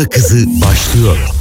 Kafa Kızı başlıyor.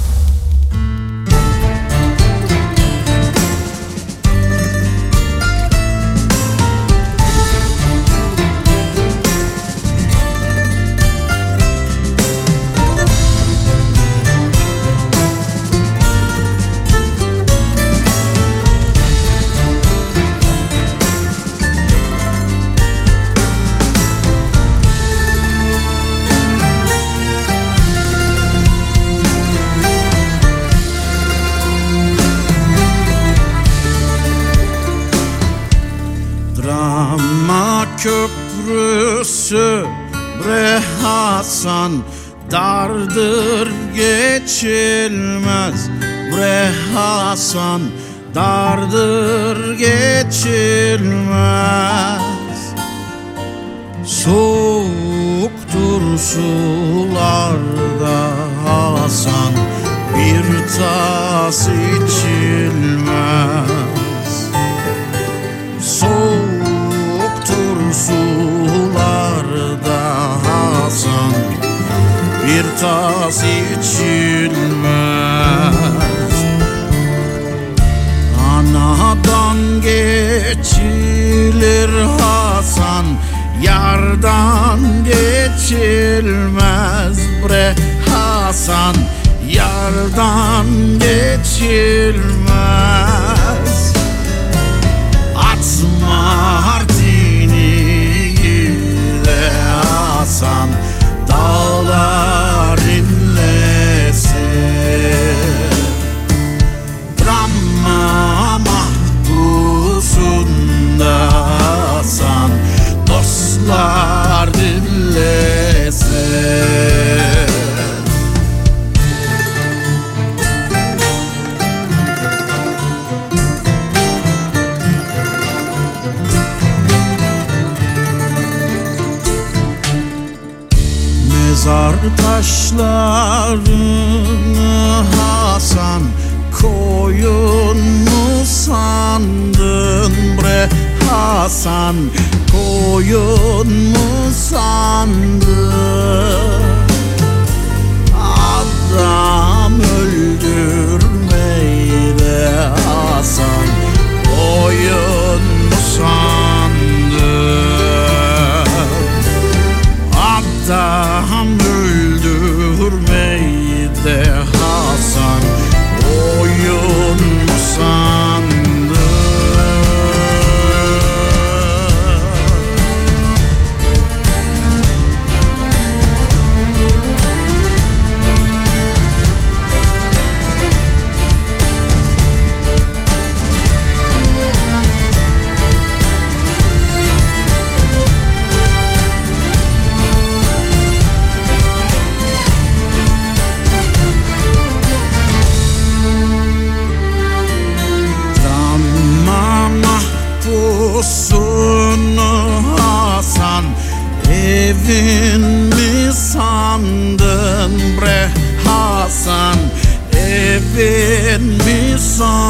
me some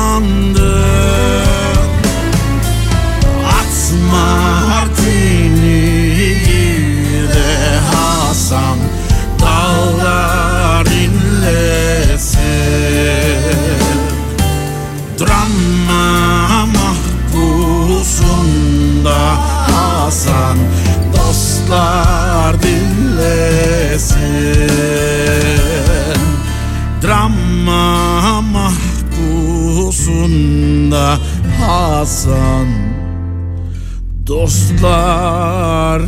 Hasan. Dostlar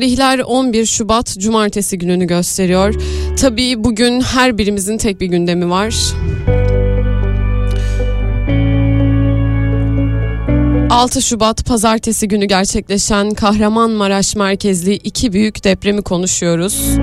Tarihler 11 Şubat Cumartesi gününü gösteriyor. Tabii bugün her birimizin tek bir gündemi var. 6 Şubat pazartesi günü gerçekleşen Kahramanmaraş merkezli iki büyük depremi konuşuyoruz.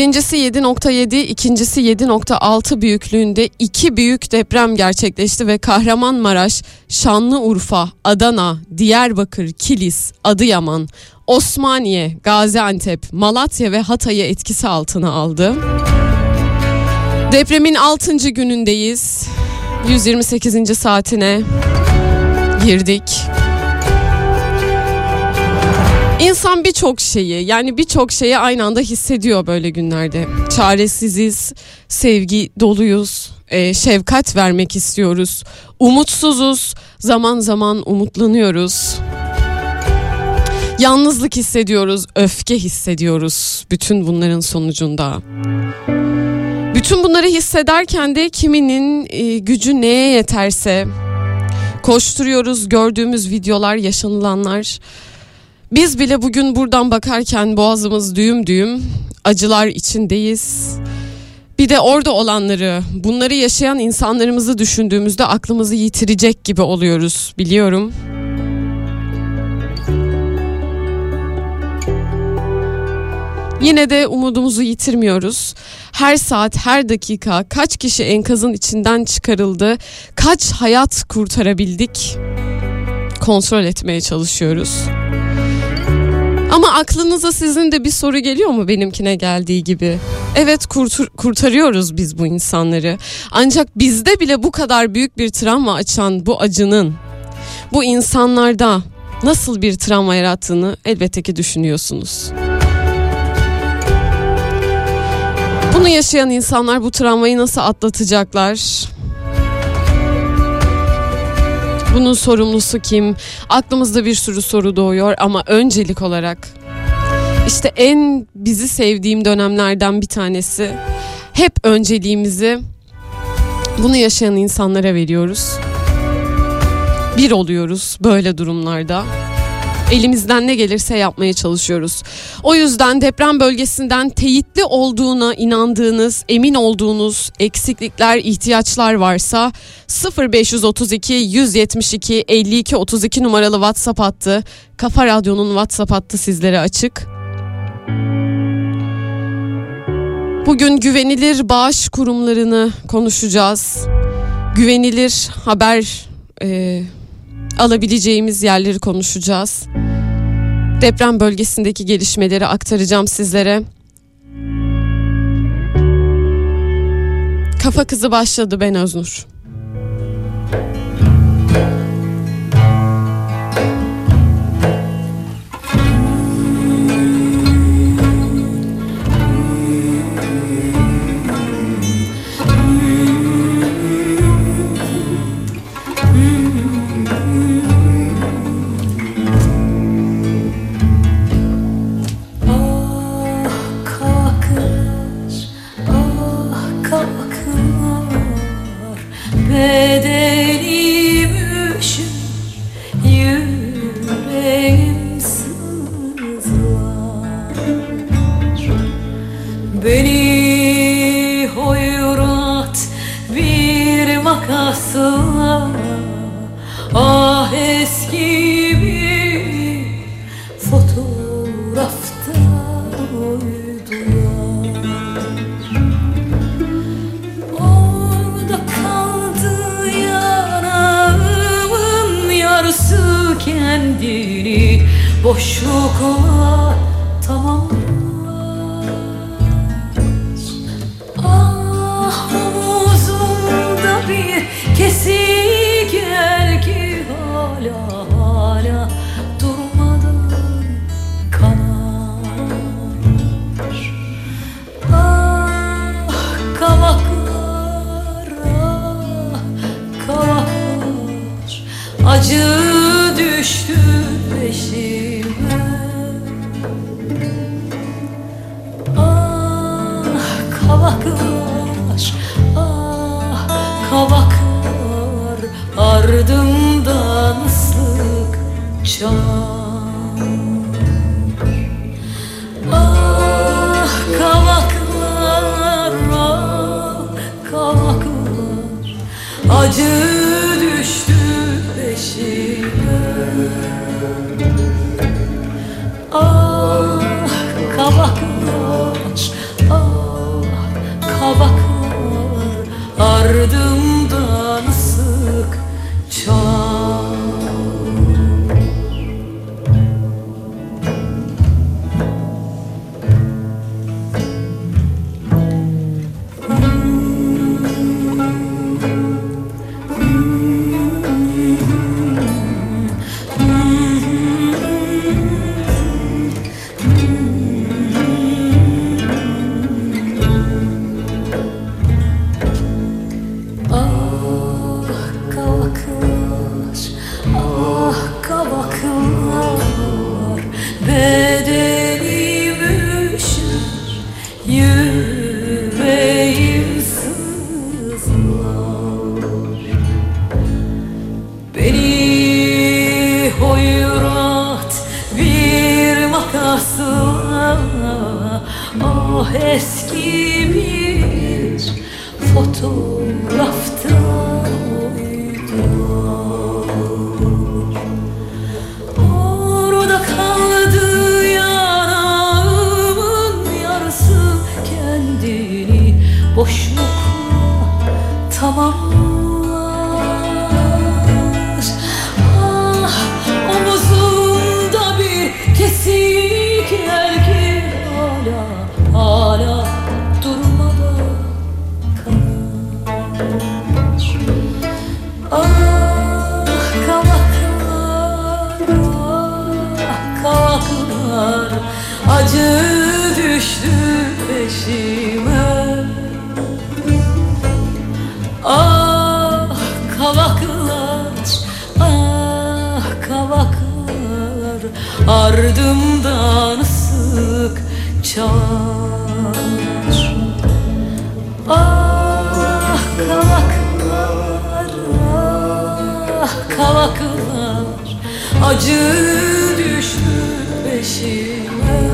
Birincisi 7.7, ikincisi 7.6 büyüklüğünde iki büyük deprem gerçekleşti ve Kahramanmaraş, Şanlıurfa, Adana, Diyarbakır, Kilis, Adıyaman, Osmaniye, Gaziantep, Malatya ve Hatay'ı etkisi altına aldı. Depremin 6. günündeyiz. 128. saatine girdik. İnsan birçok şeyi yani birçok şeyi aynı anda hissediyor böyle günlerde. Çaresiziz, sevgi doluyuz, e, şefkat vermek istiyoruz. Umutsuzuz, zaman zaman umutlanıyoruz. Yalnızlık hissediyoruz, öfke hissediyoruz bütün bunların sonucunda. Bütün bunları hissederken de kiminin e, gücü neye yeterse koşturuyoruz gördüğümüz videolar, yaşanılanlar. Biz bile bugün buradan bakarken boğazımız düğüm düğüm acılar içindeyiz. Bir de orada olanları, bunları yaşayan insanlarımızı düşündüğümüzde aklımızı yitirecek gibi oluyoruz biliyorum. Yine de umudumuzu yitirmiyoruz. Her saat, her dakika kaç kişi enkazın içinden çıkarıldı, kaç hayat kurtarabildik kontrol etmeye çalışıyoruz. Ama aklınıza sizin de bir soru geliyor mu benimkine geldiği gibi? Evet kurtur, kurtarıyoruz biz bu insanları. Ancak bizde bile bu kadar büyük bir travma açan bu acının bu insanlarda nasıl bir travma yarattığını elbette ki düşünüyorsunuz. Bunu yaşayan insanlar bu travmayı nasıl atlatacaklar? Bunun sorumlusu kim? Aklımızda bir sürü soru doğuyor ama öncelik olarak işte en bizi sevdiğim dönemlerden bir tanesi hep önceliğimizi bunu yaşayan insanlara veriyoruz. Bir oluyoruz böyle durumlarda. Elimizden ne gelirse yapmaya çalışıyoruz. O yüzden deprem bölgesinden teyitli olduğuna inandığınız, emin olduğunuz eksiklikler, ihtiyaçlar varsa 0532 172 52 32 numaralı WhatsApp hattı, Kafa Radyo'nun WhatsApp hattı sizlere açık. Bugün güvenilir bağış kurumlarını konuşacağız. Güvenilir haber e, alabileceğimiz yerleri konuşacağız. Deprem bölgesindeki gelişmeleri aktaracağım sizlere. Kafa kızı başladı ben Öznur. Makasla Ah eski bir fotoğrafta uydular. Orada kaldı yanağımın yarısı kendini boşlukla Ah kavaklar, ah kavaklar. Acı düştü peşime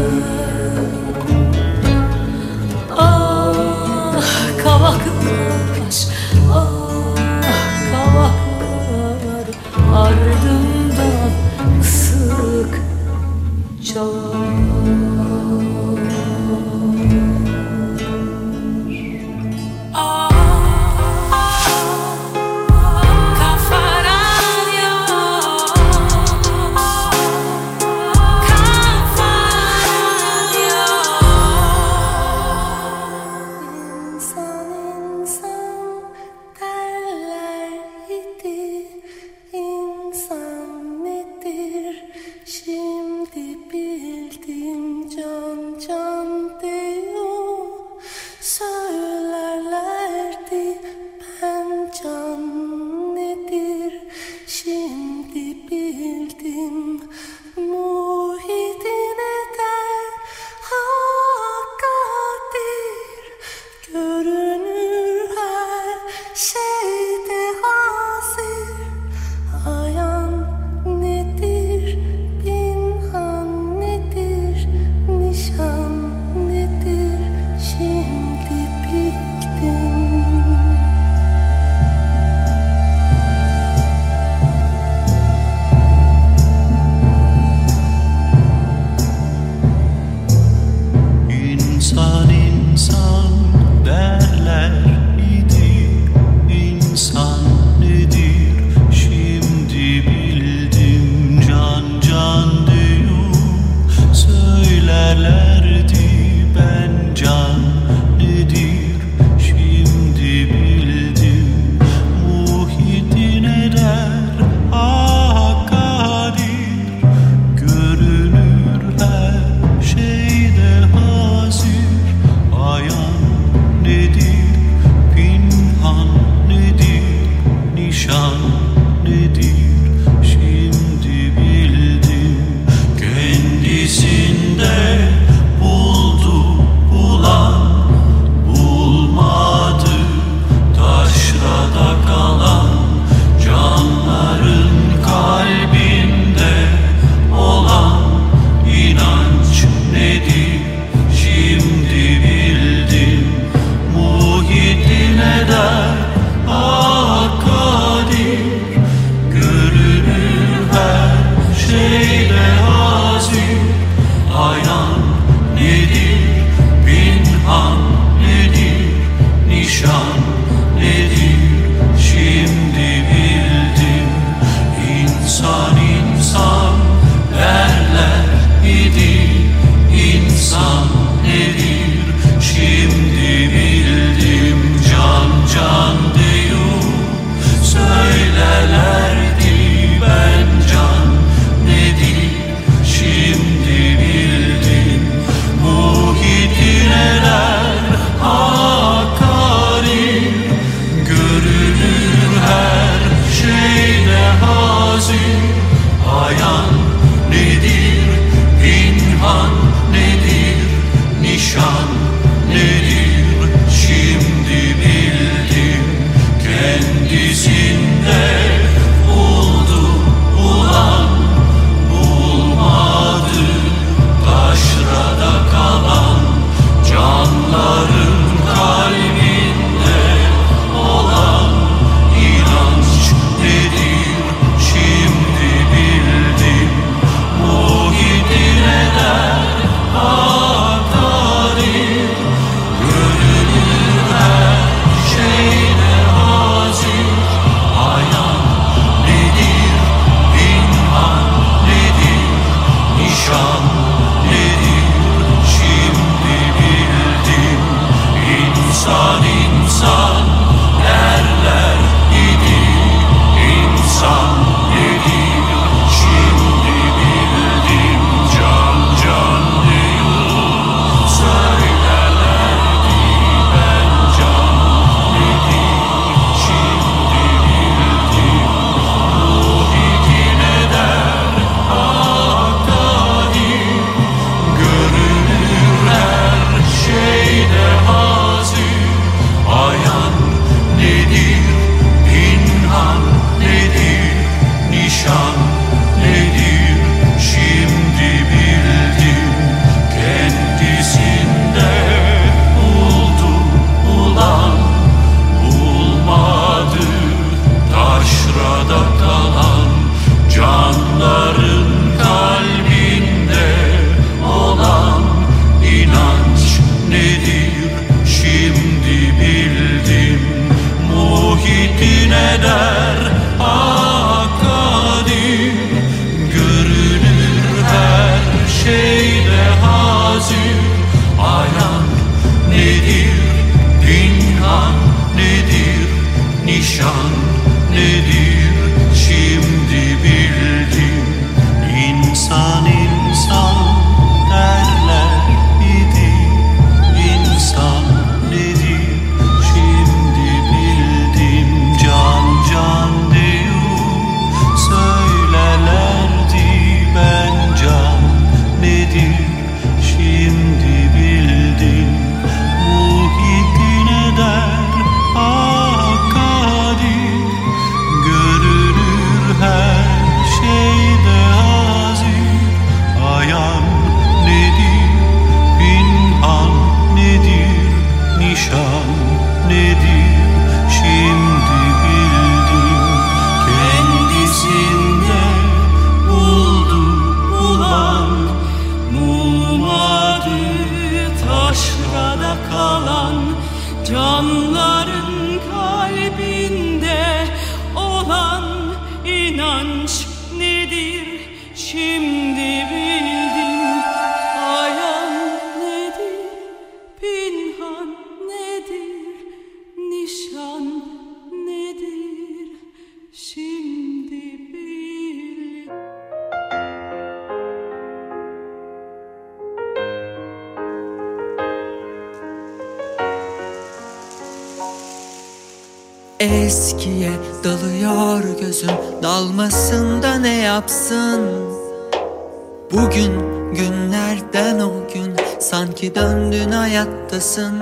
Eskiye dalıyor gözüm Dalmasında ne yapsın? Bugün günlerden o gün Sanki döndün hayattasın.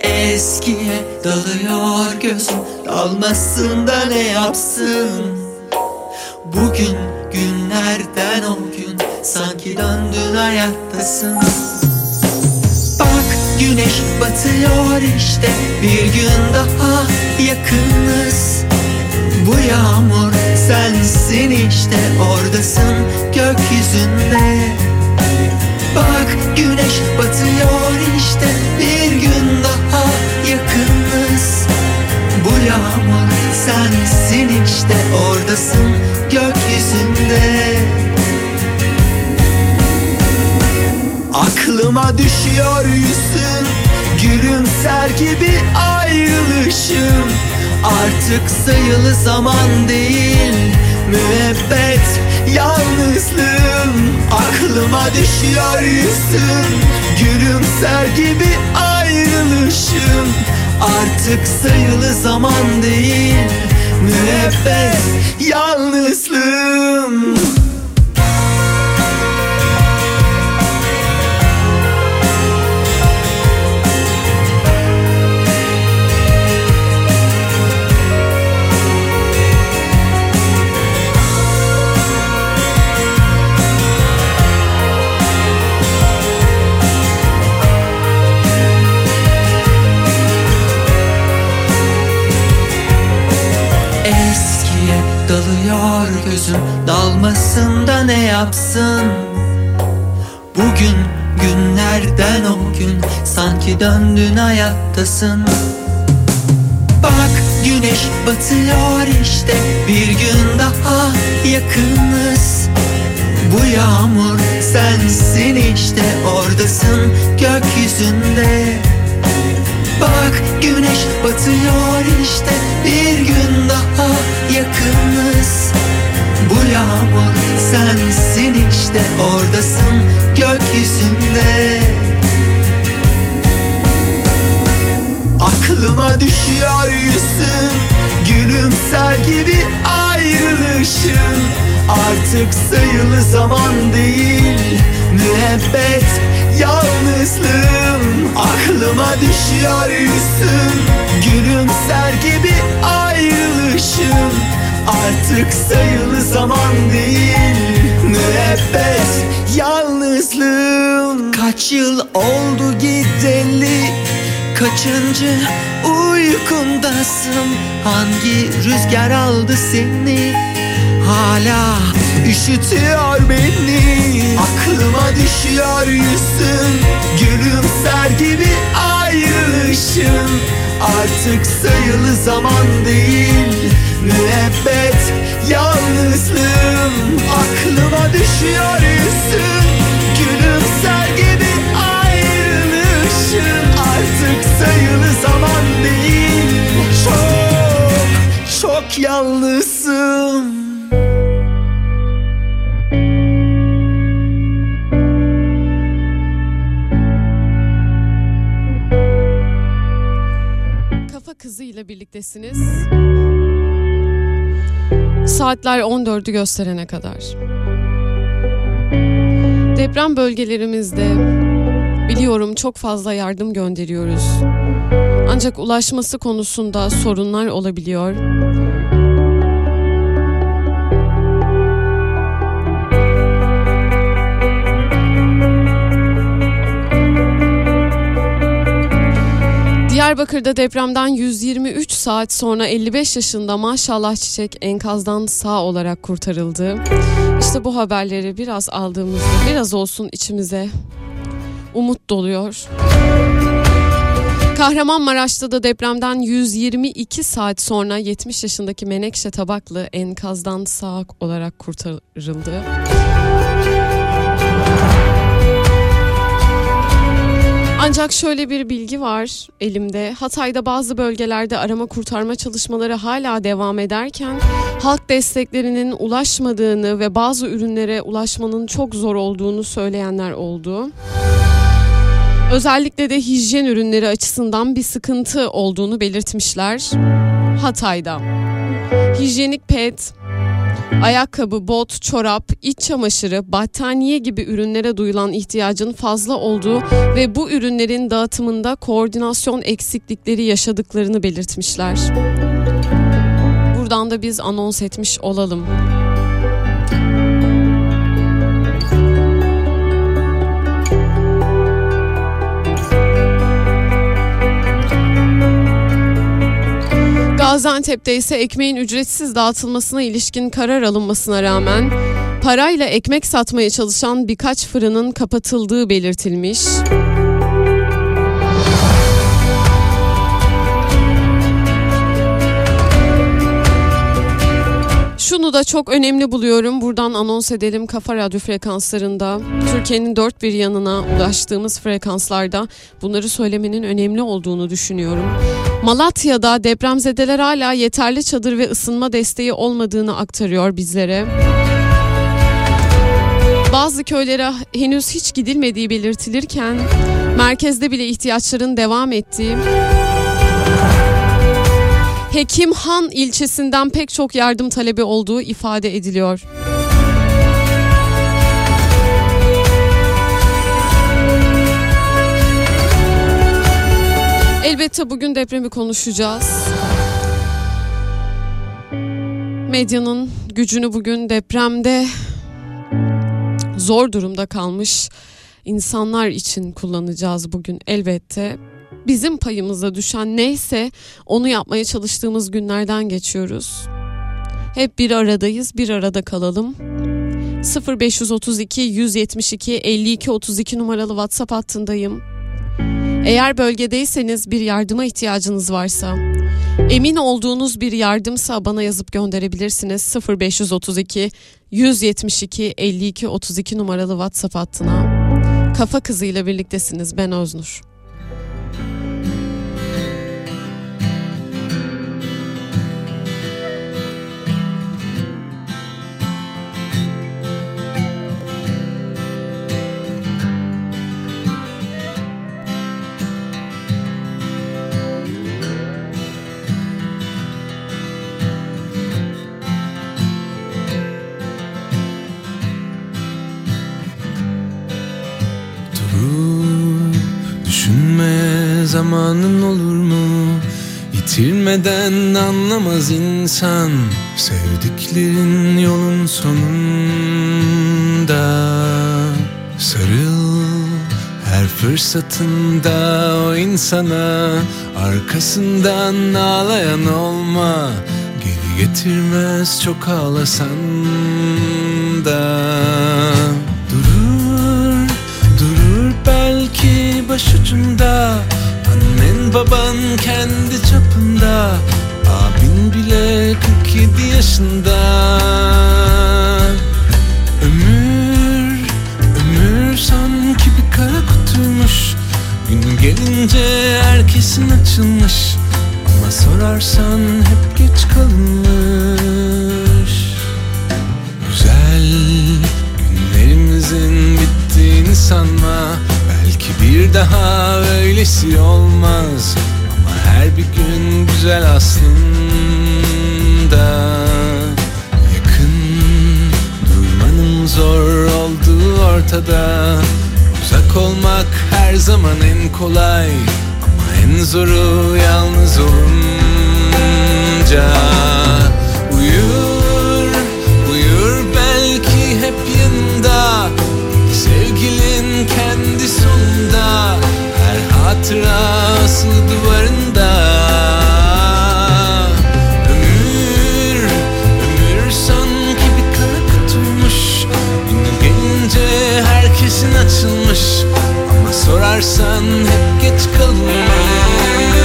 Eskiye dalıyor gözüm Dalmasında ne yapsın? Bugün günlerden o gün Sanki döndün hayattasın. Bak güneş batıyor işte Bir gün daha yakınız. Bu yağmur sensin işte Oradasın gökyüzünde. Bak güneş batıyor işte Bir gün daha yakınız Bu yağmur sensin işte Oradasın gökyüzünde. Aklıma düşüyor yüzün Gülümser gibi ayrılışım. Artık sayılı zaman değil Müebbet yalnızlığım. Aklıma düşüyor yüzün Gülümser gibi ayrılışım Artık sayılı zaman değil. Müebbet yalnızlığım gözüm Dalmasında ne yapsın? Bugün günlerden o gün Sanki döndün hayattasın. Bak güneş batıyor işte Bir gün daha yakınız. Bu yağmur sensin işte Oradasın gökyüzünde. Bak güneş batıyor işte Bir gün daha yakınız Bu yağmur sensin işte Oradasın gökyüzünde. Aklıma düşüyor yüzün Gülümser gibi ayrılışın. Artık sayılı zaman değil Müebbet yalnızlığım Aklıma düşüyor yüzün Gülümser gibi ayrılışın Artık sayılı zaman değil Müebbet yalnızlığım. Kaç yıl oldu gideli Kaçıncı uykundasın? Hangi rüzgar aldı seni? Hala üşütüyor beni Aklıma düşüyor yüzün Gülümser gibi ayrılışın Artık sayılı zaman değil Müebbet yalnızlığım Aklıma düşüyor yüzün Gülümser gibi ayrılışın Artık sayılı zaman değil. Çok çok yalnızım. Kafa Kızı ile birliktesiniz. Saatler 14'ü gösterene kadar. Deprem bölgelerimizde biliyorum çok fazla yardım gönderiyoruz. Ancak ulaşması konusunda sorunlar olabiliyor. Diyarbakır'da depremden 123 saat sonra 55 yaşında maşallah çiçek enkazdan sağ olarak kurtarıldı. İşte bu haberleri biraz aldığımızda biraz olsun içimize umut doluyor. Kahramanmaraş'ta da depremden 122 saat sonra 70 yaşındaki Menekşe Tabaklı enkazdan sağ olarak kurtarıldı. Ancak şöyle bir bilgi var elimde. Hatay'da bazı bölgelerde arama kurtarma çalışmaları hala devam ederken halk desteklerinin ulaşmadığını ve bazı ürünlere ulaşmanın çok zor olduğunu söyleyenler oldu. Özellikle de hijyen ürünleri açısından bir sıkıntı olduğunu belirtmişler. Hatay'da. Hijyenik pet, ayakkabı, bot, çorap, iç çamaşırı, battaniye gibi ürünlere duyulan ihtiyacın fazla olduğu ve bu ürünlerin dağıtımında koordinasyon eksiklikleri yaşadıklarını belirtmişler. Buradan da biz anons etmiş olalım. Gaziantep'te ise ekmeğin ücretsiz dağıtılmasına ilişkin karar alınmasına rağmen parayla ekmek satmaya çalışan birkaç fırının kapatıldığı belirtilmiş. Şunu da çok önemli buluyorum. Buradan anons edelim Kafa Radyo frekanslarında. Türkiye'nin dört bir yanına ulaştığımız frekanslarda bunları söylemenin önemli olduğunu düşünüyorum. Malatya'da depremzedeler hala yeterli çadır ve ısınma desteği olmadığını aktarıyor bizlere. Bazı köylere henüz hiç gidilmediği belirtilirken merkezde bile ihtiyaçların devam ettiği Hekimhan ilçesinden pek çok yardım talebi olduğu ifade ediliyor. Elbette bugün depremi konuşacağız. Medyanın gücünü bugün depremde zor durumda kalmış insanlar için kullanacağız bugün elbette bizim payımıza düşen neyse onu yapmaya çalıştığımız günlerden geçiyoruz. Hep bir aradayız, bir arada kalalım. 0532 172 52 32 numaralı WhatsApp hattındayım. Eğer bölgedeyseniz bir yardıma ihtiyacınız varsa, emin olduğunuz bir yardımsa bana yazıp gönderebilirsiniz 0532 172 52 32 numaralı WhatsApp hattına. Kafa kızıyla birliktesiniz ben Öznur. Zamanın olur mu? Yitirmeden anlamaz insan Sevdiklerin yolun sonunda. Sarıl her fırsatında o insana Arkasından ağlayan olma. Geri getirmez çok ağlasan da. Durur, durur belki başucunda Annen baban kendi çapında Abin bile 47 yaşında. Ömür, ömür sanki bir kara kutuymuş. Gün gelince herkesin açılmış. Ama sorarsan hep geç kalınmış. Güzel günlerimizin bittiğini sanma. Belki bir daha öylesi olmaz. Ama her bir gün güzel aslında. Yakın durmanın zor olduğu ortada. Uzak olmak her zaman en kolay. Ama en zoru yalnız olunca. Uyu kendi sonunda Her hatırası duvarında. Ömür, ömür sanki bir kana tutulmuş Günü gelince herkesin açılmış. Ama sorarsan hep geç kalmış.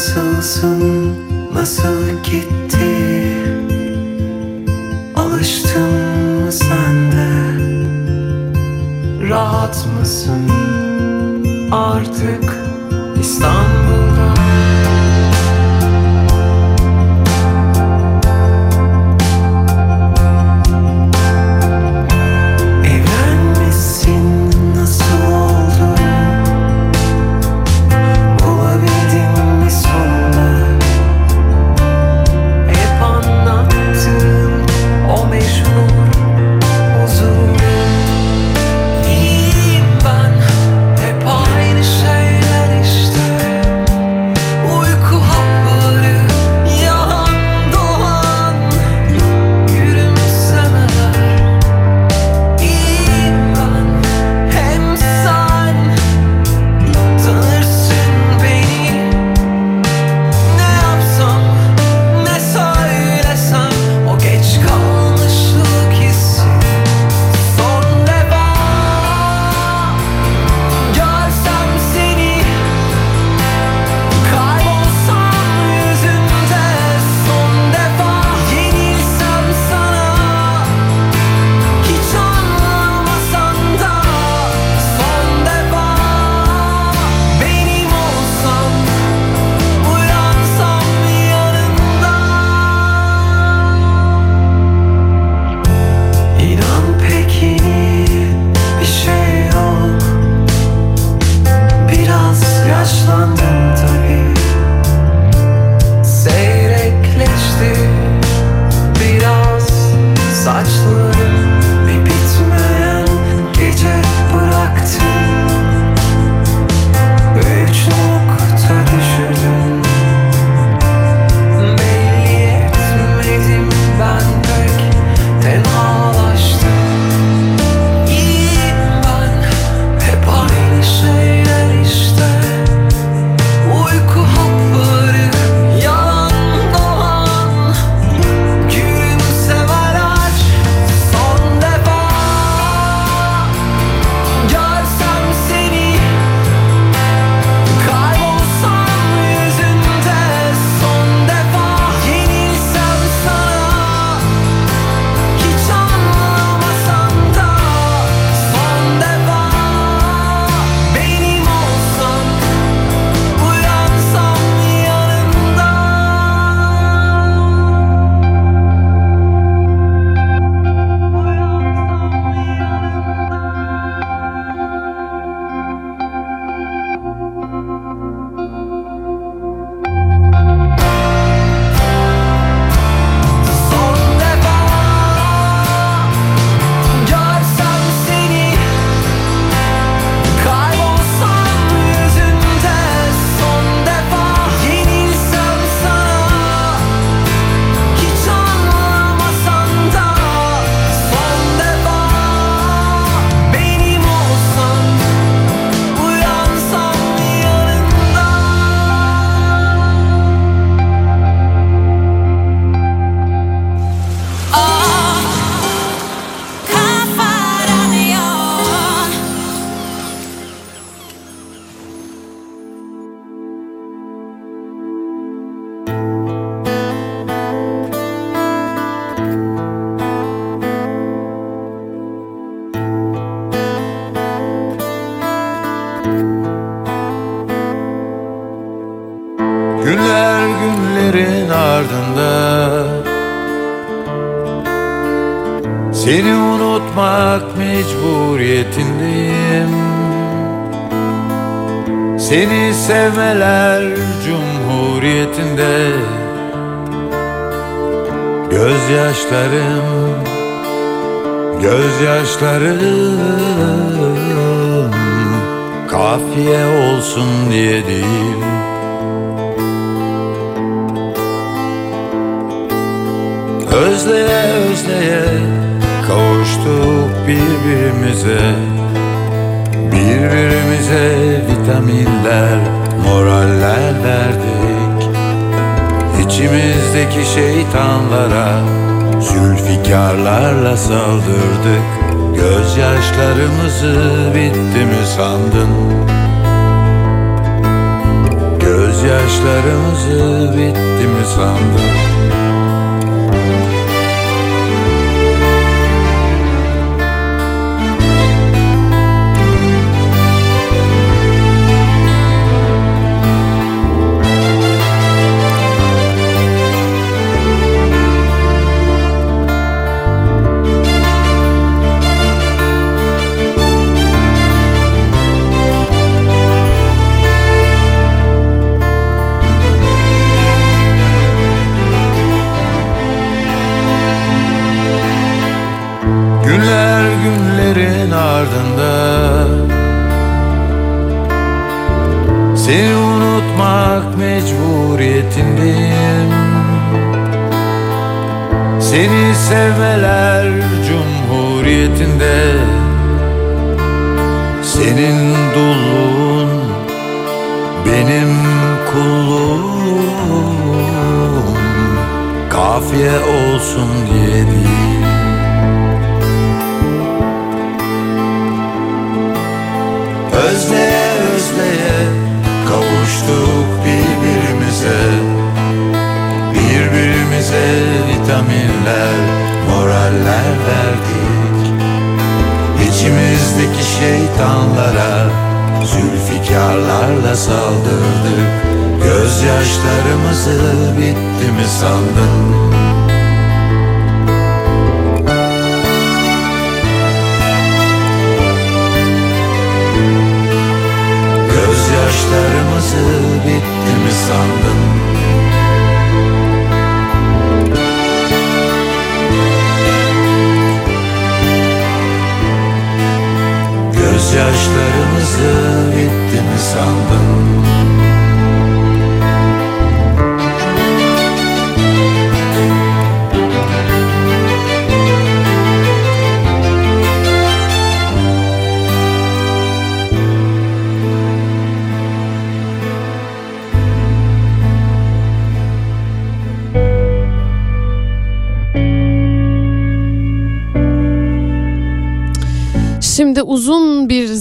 Nasılsın, nasıl gitti? Alıştın mı sen de? Rahat mısın? Artık İstanbul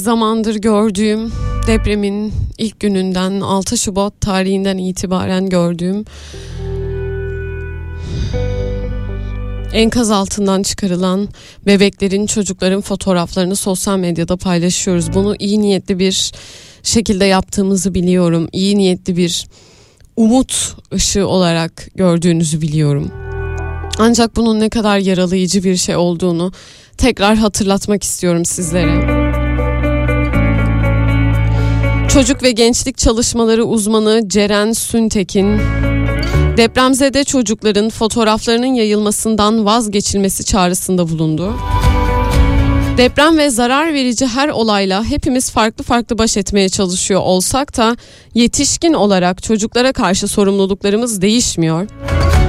zamandır gördüğüm depremin ilk gününden 6 Şubat tarihinden itibaren gördüğüm enkaz altından çıkarılan bebeklerin, çocukların fotoğraflarını sosyal medyada paylaşıyoruz. Bunu iyi niyetli bir şekilde yaptığımızı biliyorum. İyi niyetli bir umut ışığı olarak gördüğünüzü biliyorum. Ancak bunun ne kadar yaralayıcı bir şey olduğunu tekrar hatırlatmak istiyorum sizlere. Çocuk ve Gençlik Çalışmaları uzmanı Ceren Süntekin depremzede çocukların fotoğraflarının yayılmasından vazgeçilmesi çağrısında bulundu. Deprem ve zarar verici her olayla hepimiz farklı farklı baş etmeye çalışıyor olsak da yetişkin olarak çocuklara karşı sorumluluklarımız değişmiyor.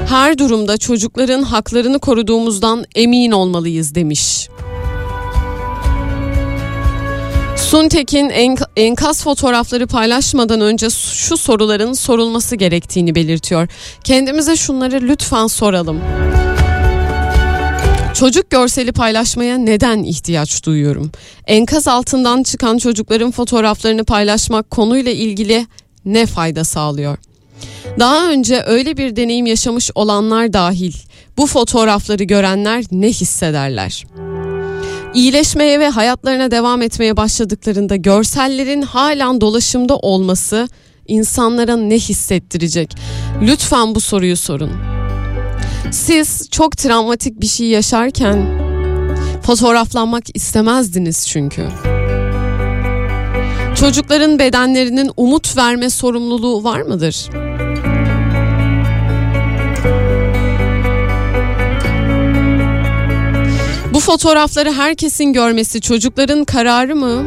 Her durumda çocukların haklarını koruduğumuzdan emin olmalıyız demiş. Suntekin enk- enkaz fotoğrafları paylaşmadan önce şu soruların sorulması gerektiğini belirtiyor. Kendimize şunları lütfen soralım. Çocuk görseli paylaşmaya neden ihtiyaç duyuyorum? Enkaz altından çıkan çocukların fotoğraflarını paylaşmak konuyla ilgili ne fayda sağlıyor? Daha önce öyle bir deneyim yaşamış olanlar dahil bu fotoğrafları görenler ne hissederler? İyileşmeye ve hayatlarına devam etmeye başladıklarında görsellerin halen dolaşımda olması insanlara ne hissettirecek? Lütfen bu soruyu sorun. Siz çok travmatik bir şey yaşarken fotoğraflanmak istemezdiniz çünkü. Çocukların bedenlerinin umut verme sorumluluğu var mıdır? Bu fotoğrafları herkesin görmesi çocukların kararı mı?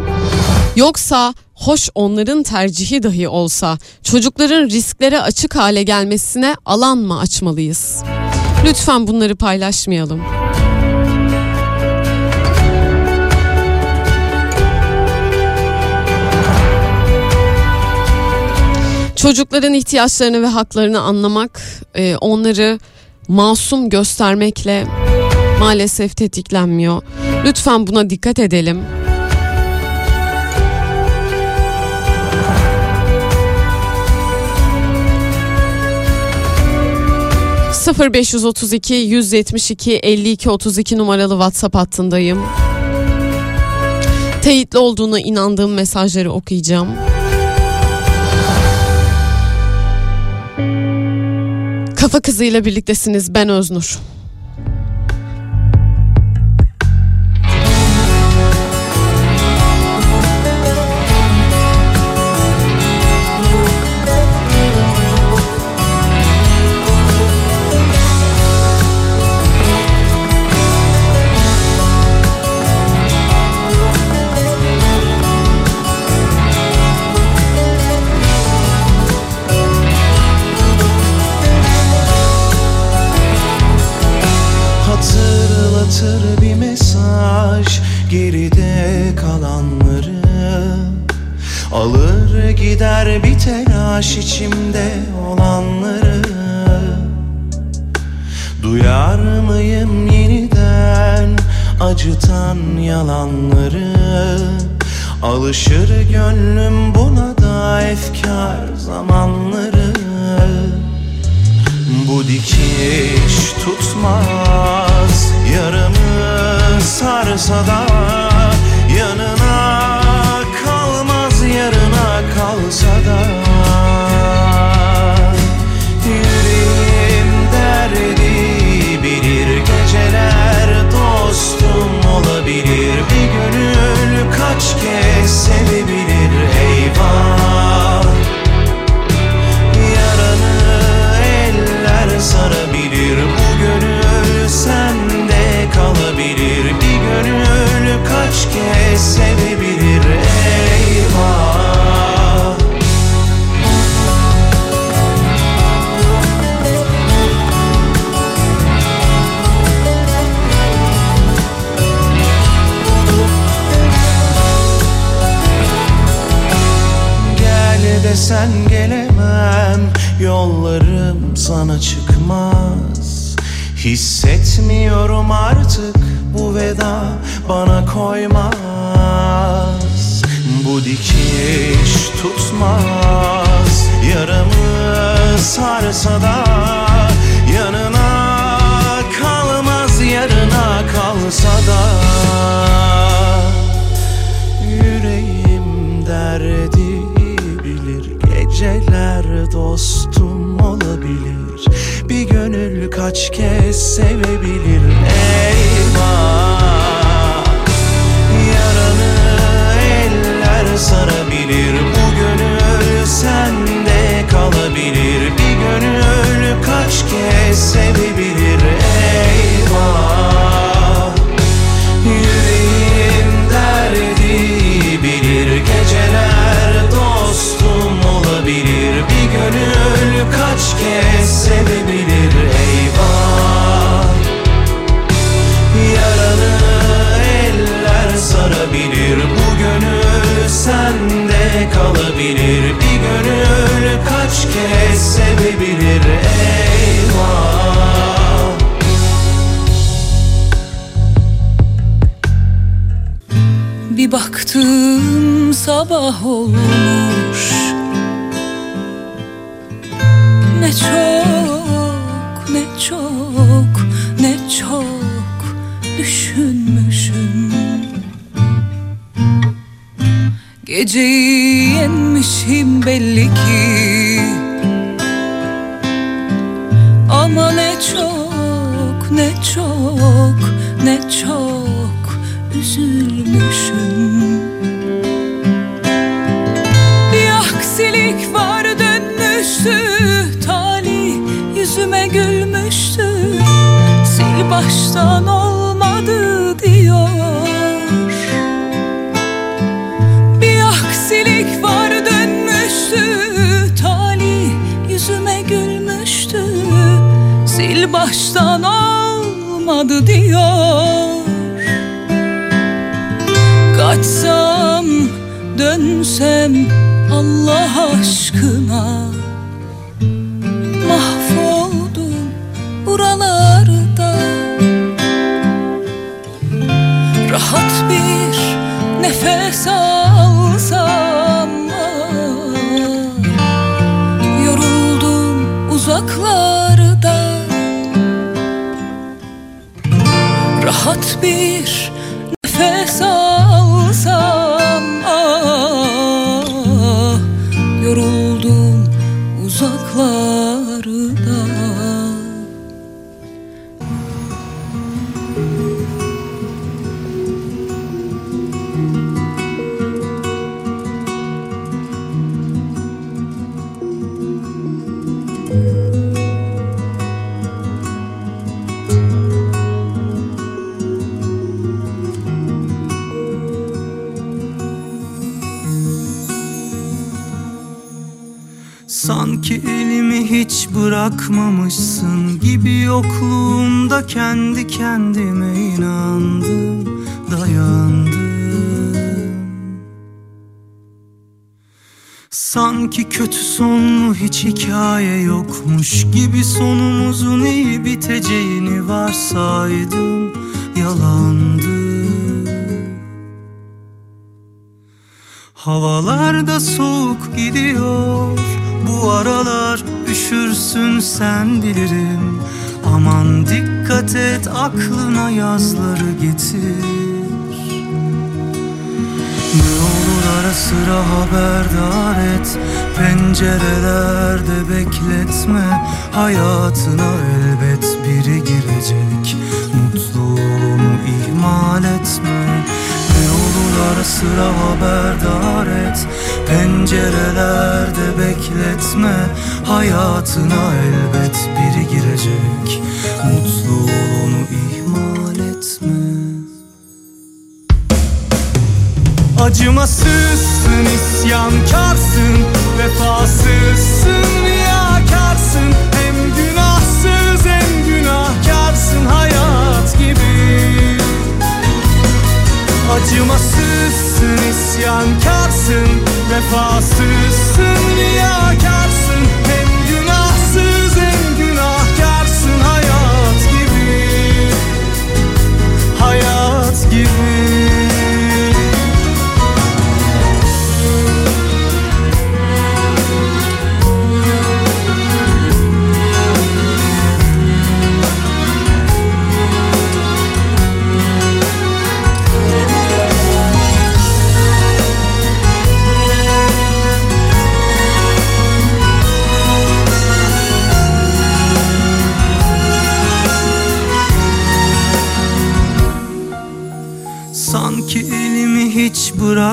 Yoksa hoş onların tercihi dahi olsa çocukların risklere açık hale gelmesine alan mı açmalıyız? Lütfen bunları paylaşmayalım. Çocukların ihtiyaçlarını ve haklarını anlamak, e, onları masum göstermekle maalesef tetiklenmiyor. Lütfen buna dikkat edelim. ...0532 172 52 32 numaralı WhatsApp hattındayım. Teyitli olduğuna inandığım mesajları okuyacağım. Kafa Kızı'yla birliktesiniz. Ben Öznur. baştan olmadı diyor. Bir aksilik var dönmüştü Tali yüzüme gülmüştü. Sil baştan olmadı diyor. Kaçsam dönsem Allah aşkına. Kendime inandım, dayandım. Sanki kötü sonlu hiç hikaye yokmuş gibi sonumuzun iyi biteceğini varsaydım, yalandı. Havalarda soğuk gidiyor Bu aralar üşürsün sen bilirim Aman dikkat et aklına yazları getir. Ne olur ara sıra haberdar et. Pencerelerde bekletme. Hayatına elbet biri girecek. Mutluluğunu ihmal etme ara sıra haberdar et. Pencerelerde bekletme. Hayatına elbet biri girecek. Mutluluğunu ihmal etme. Acımasızsın, isyankarsın Vefasızsın, riyakarsın. Hem günahsız hem günahkarsın. Hayat gibi Acımasızsın, isyankarsın Vefasızsın, riyakarsın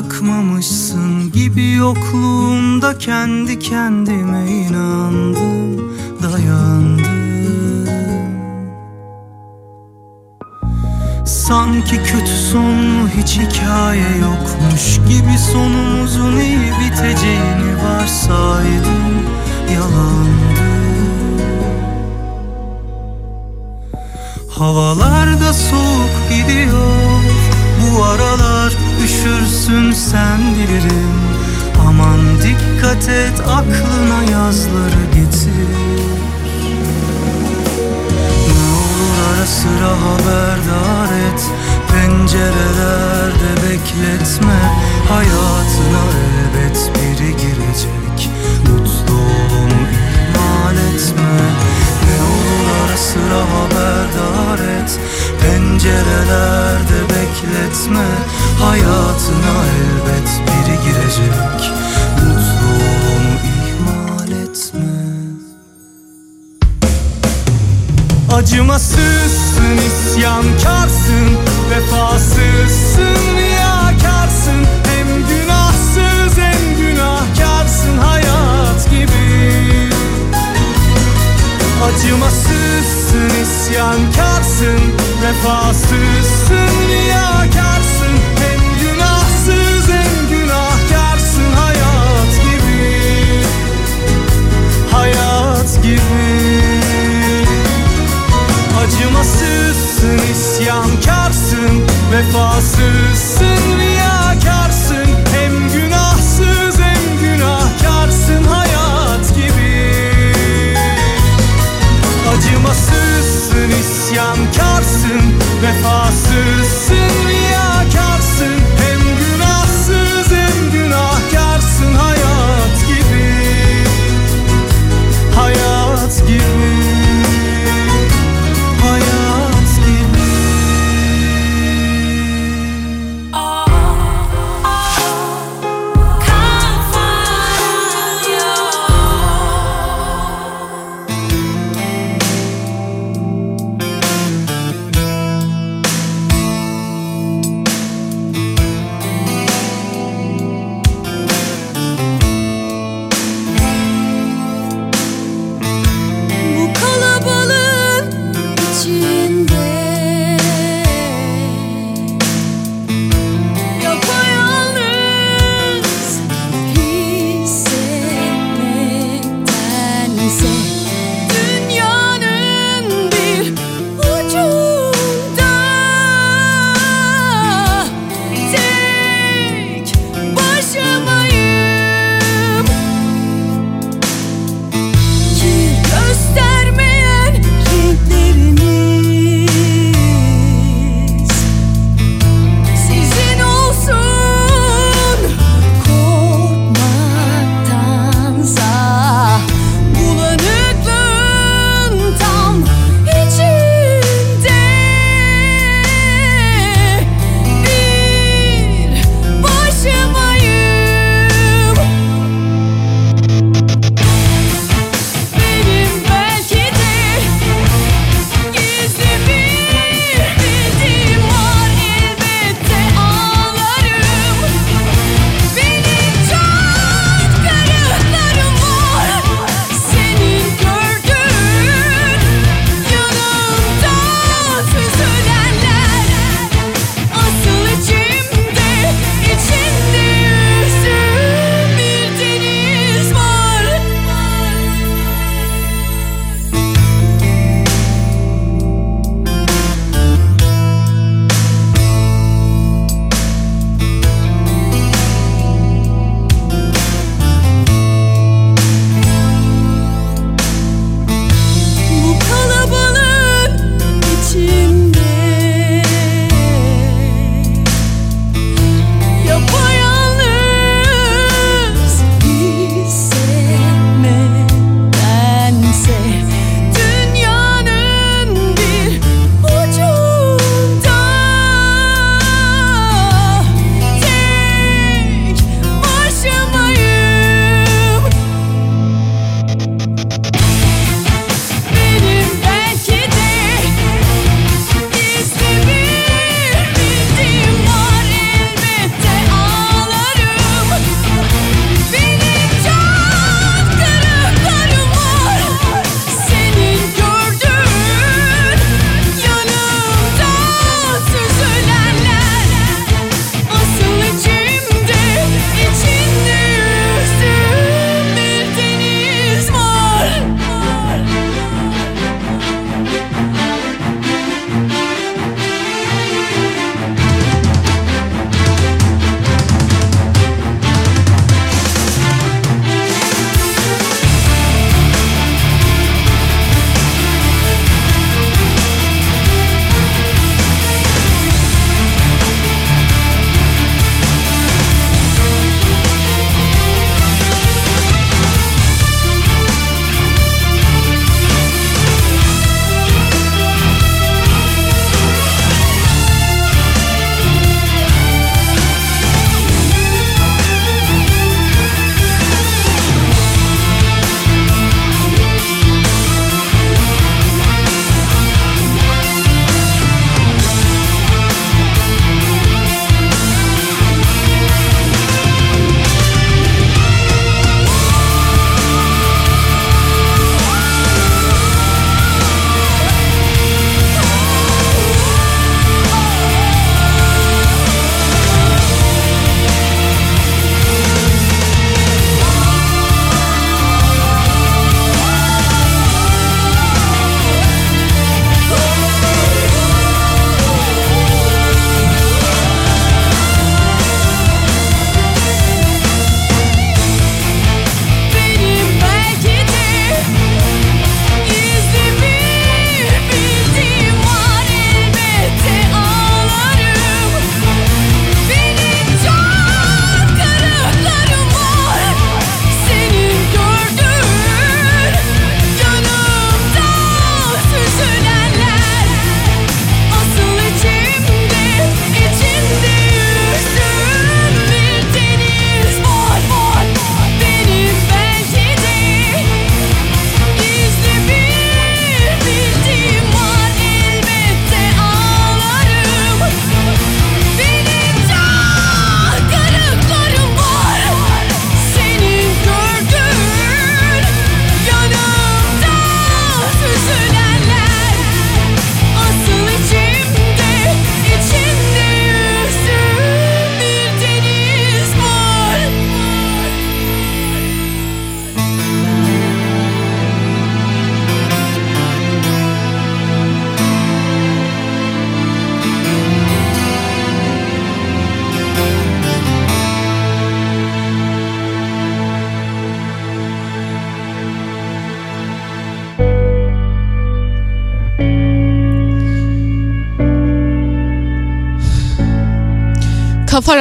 bırakmamışsın gibi yokluğunda kendi kendime inandım, dayandım. Sanki kötü sonlu hiç hikaye yokmuş gibi sonumuzun iyi biteceğini varsaydım, yalandı. Havalarda soğuk gidiyor Bu aralar üşürsün sen bilirim Aman dikkat et aklına yazları getir. Ne olur ara sıra haberdar et. Pencerelerde bekletme. Hayatına elbet biri girecek. Mutluluğunu ihmal etme Olur ara sıra haberdar et. Pencerelerde bekletme Hayatına elbet biri girecek. Mutluluğunu ihmal etme. Acımasızsın, isyankarsın Vefasızsın, riyakarsın Acımasızsın, isyankarsın Vefasızsın, riyakarsın Hem günahsız hem günahkarsın. Hayat gibi Hayat gibi. Acımasızsın, isyankarsın Vefasızsın, riyakarsın Acımasızsın, isyankarsın Vefasızsın,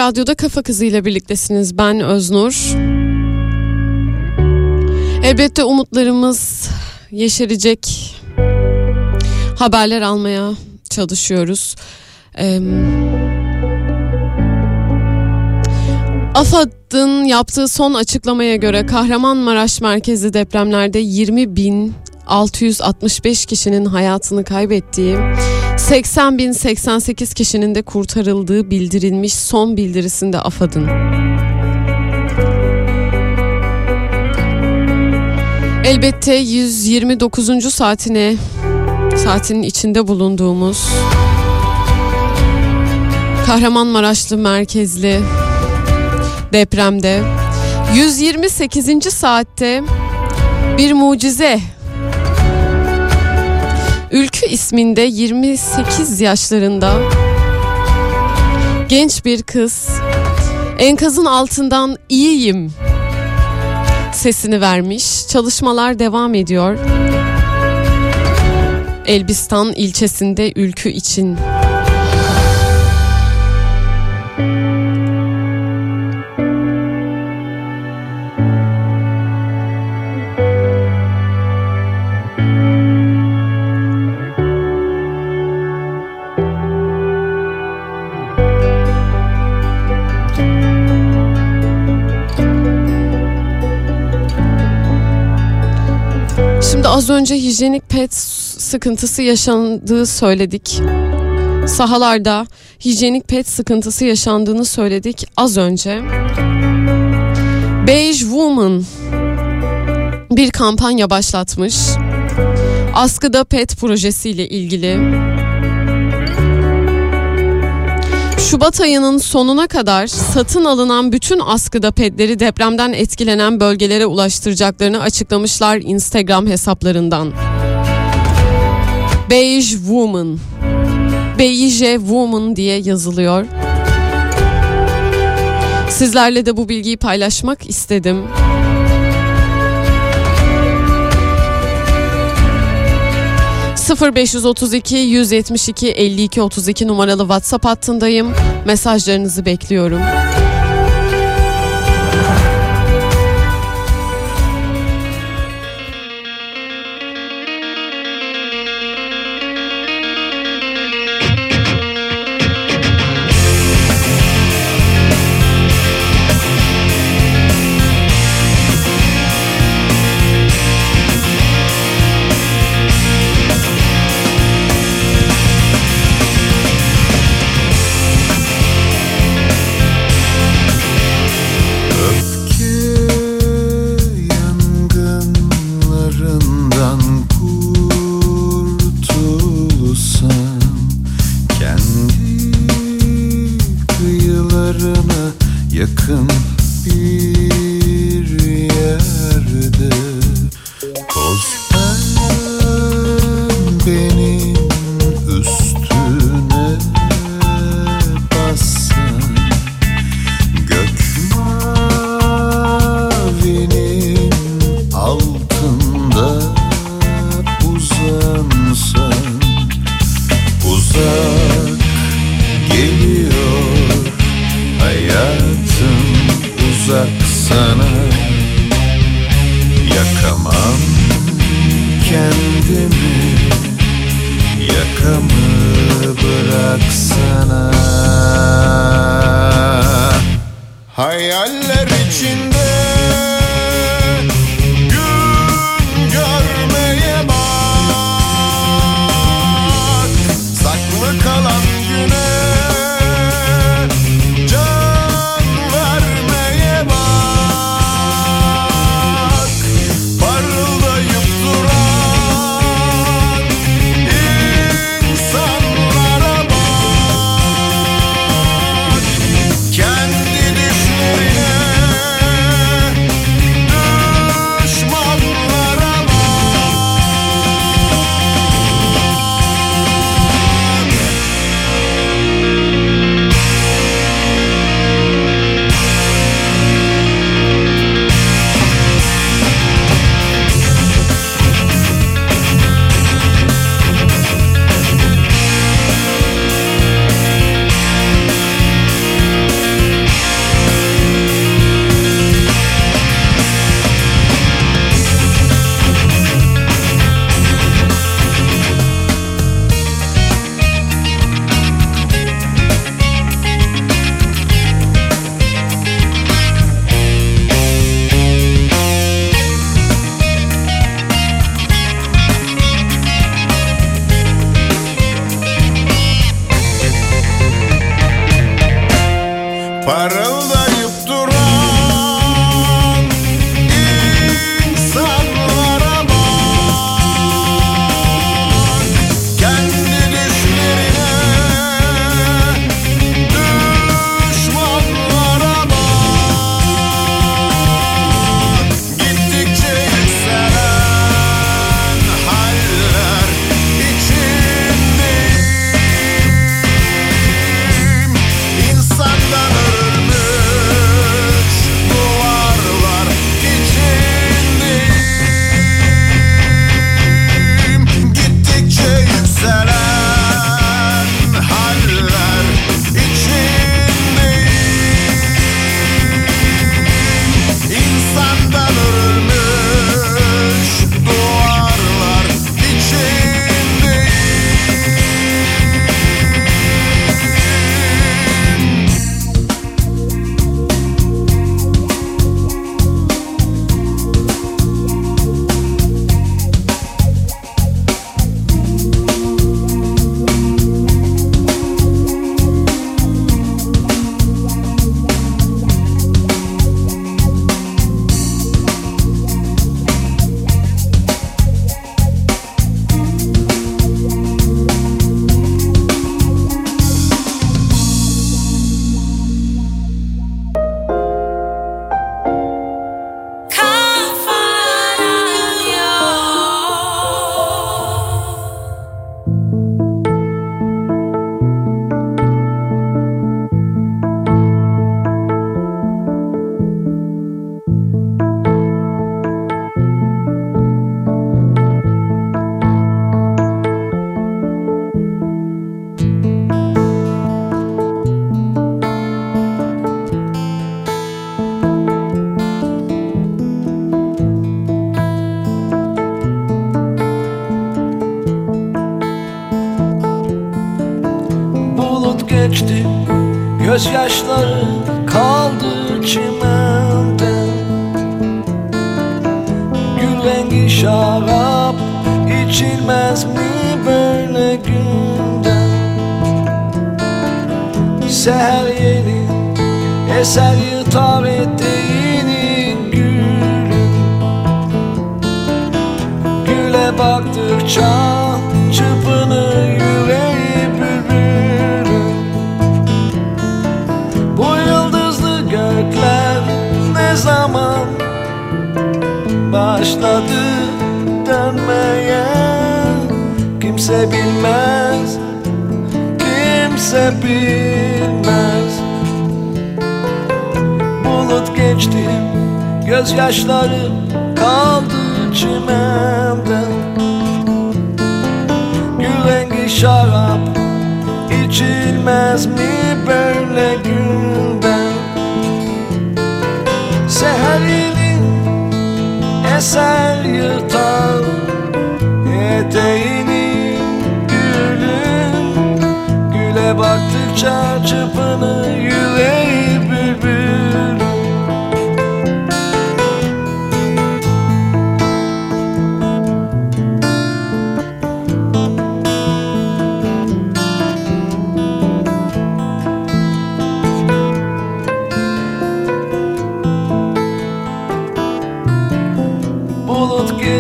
Radyo'da Kafa Kızı ile birliktesiniz. Ben Öznur. Elbette umutlarımız yeşerecek haberler almaya çalışıyoruz. Ee, AFAD'ın yaptığı son açıklamaya göre Kahramanmaraş merkezli depremlerde 20 bin 665 kişinin hayatını kaybettiği, 80 bin 88 kişinin de kurtarıldığı bildirilmiş son bildirisinde AFAD'ın. Elbette 129. saatine saatinin içinde bulunduğumuz Kahramanmaraşlı merkezli depremde 128. saatte bir mucize Ülkü isminde 28 yaşlarında genç bir kız enkazın altından iyiyim sesini vermiş. Çalışmalar devam ediyor. Elbistan ilçesinde ülkü için. Az önce hijyenik pet sıkıntısı yaşandığı söyledik. Sahalarda hijyenik pet sıkıntısı yaşandığını söyledik az önce. Beige Woman bir kampanya başlatmış. Askıda pet projesiyle ilgili. Şubat ayının sonuna kadar satın alınan bütün askıda pedleri depremden etkilenen bölgelere ulaştıracaklarını açıklamışlar Instagram hesaplarından. Beige Woman. Beige Woman diye yazılıyor. Sizlerle de bu bilgiyi paylaşmak istedim. ...0532 172 52 32 numaralı WhatsApp hattındayım. Mesajlarınızı bekliyorum.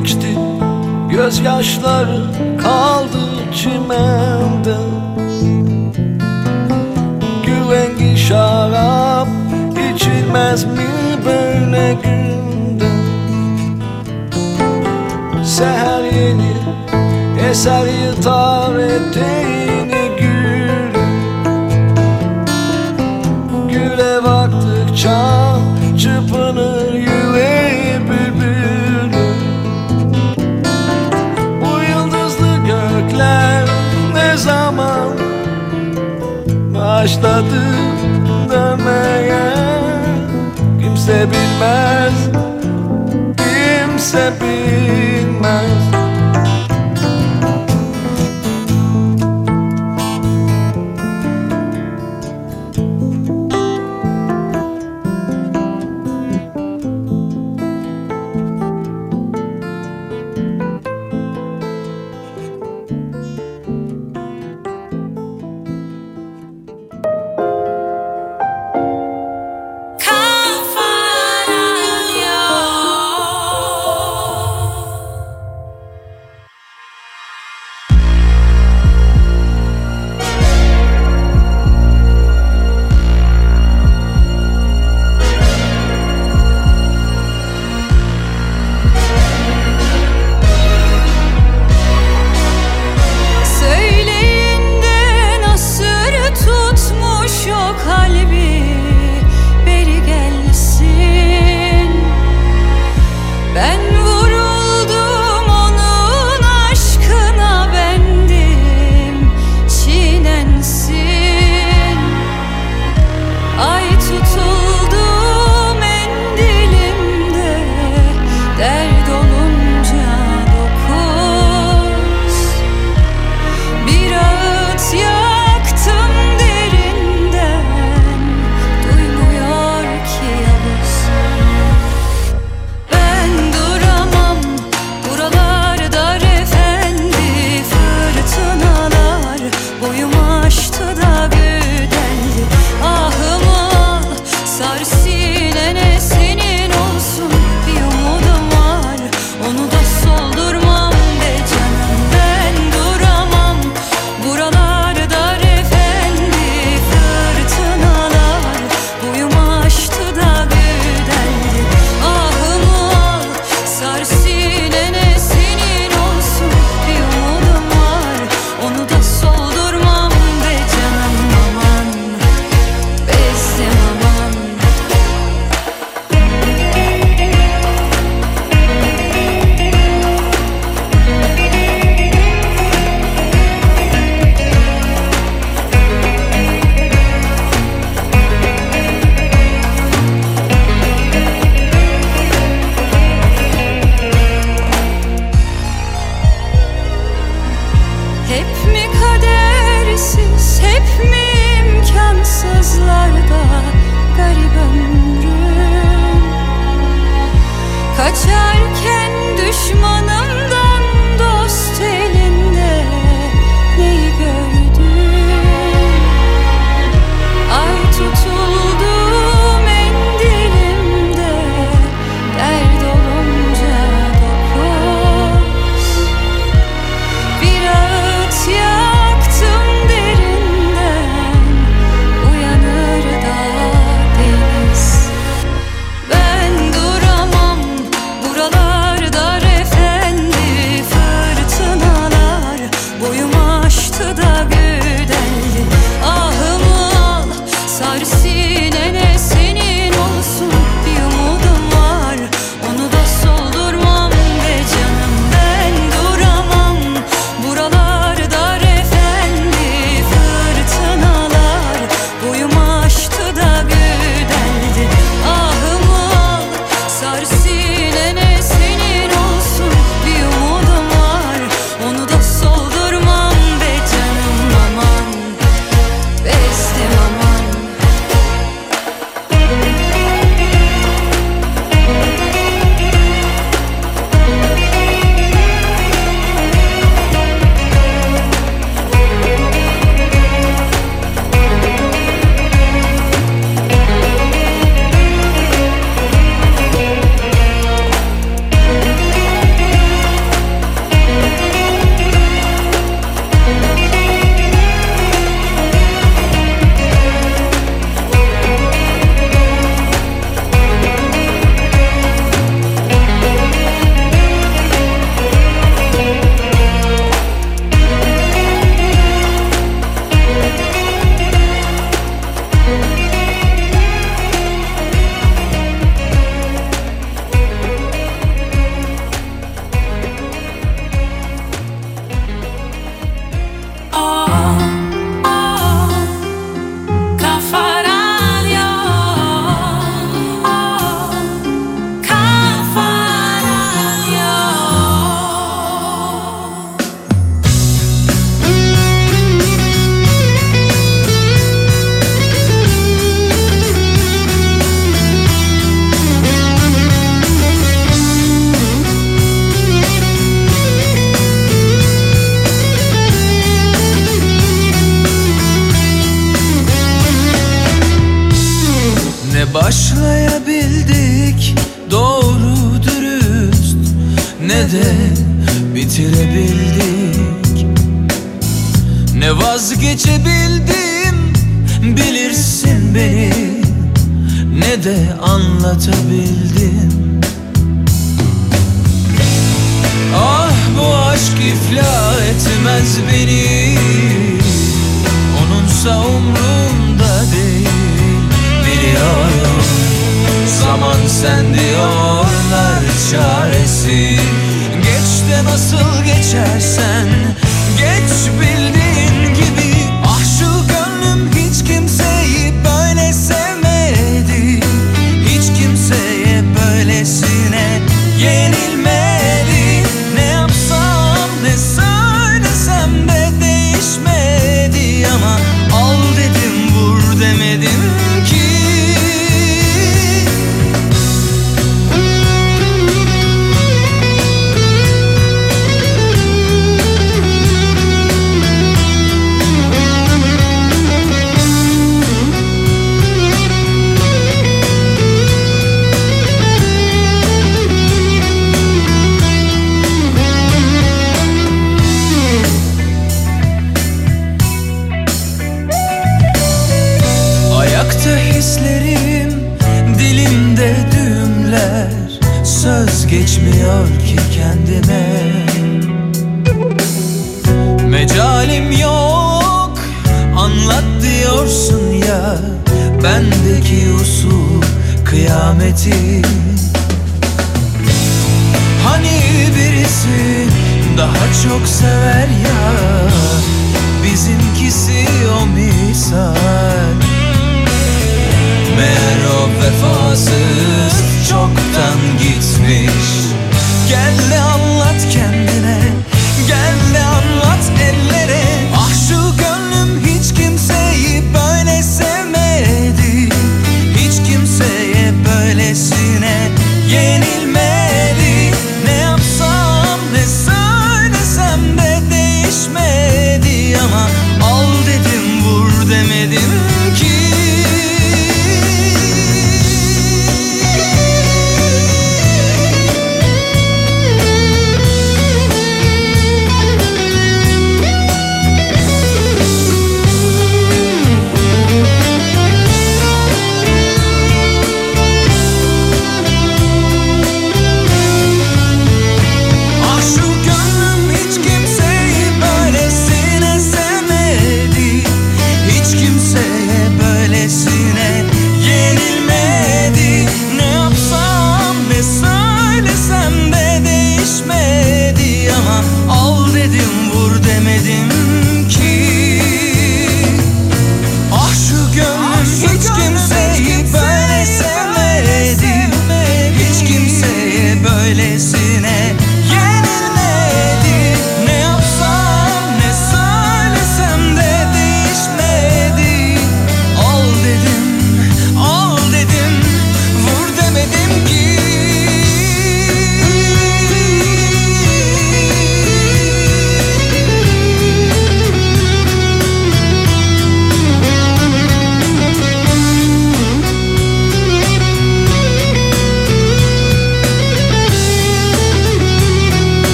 geçti. Gözyaşlar kaldı çimende. Gülengi şarap içilmez mi böyle günde? Seher yeni eser yıtar etti başladı dönmeye Kimse bilmez, kimse bilmez.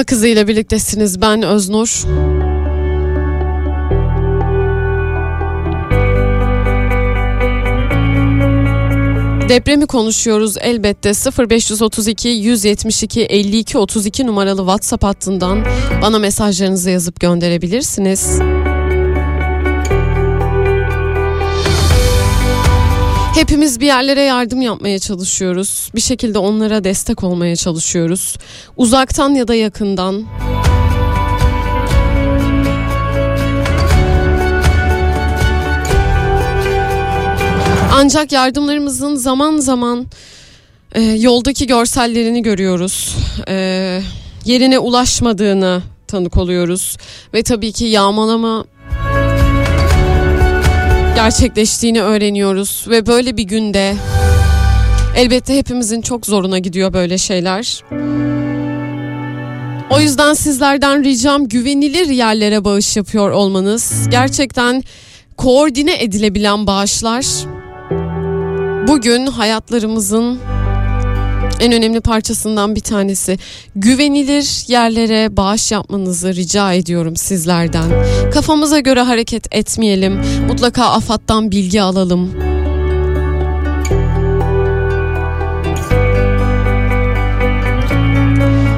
Kafa Kızı ile birliktesiniz. Ben Öznur. Depremi konuşuyoruz elbette 0532 172 52 32 numaralı WhatsApp hattından bana mesajlarınızı yazıp gönderebilirsiniz. Hepimiz bir yerlere yardım yapmaya çalışıyoruz. Bir şekilde onlara destek olmaya çalışıyoruz. Uzaktan ya da yakından. Ancak yardımlarımızın zaman zaman e, yoldaki görsellerini görüyoruz. E, yerine ulaşmadığını tanık oluyoruz. Ve tabii ki yağmalama gerçekleştiğini öğreniyoruz. Ve böyle bir günde elbette hepimizin çok zoruna gidiyor böyle şeyler. O yüzden sizlerden ricam güvenilir yerlere bağış yapıyor olmanız. Gerçekten koordine edilebilen bağışlar bugün hayatlarımızın en önemli parçasından bir tanesi. Güvenilir yerlere bağış yapmanızı rica ediyorum sizlerden. Kafamıza göre hareket etmeyelim. Mutlaka AFAD'dan bilgi alalım.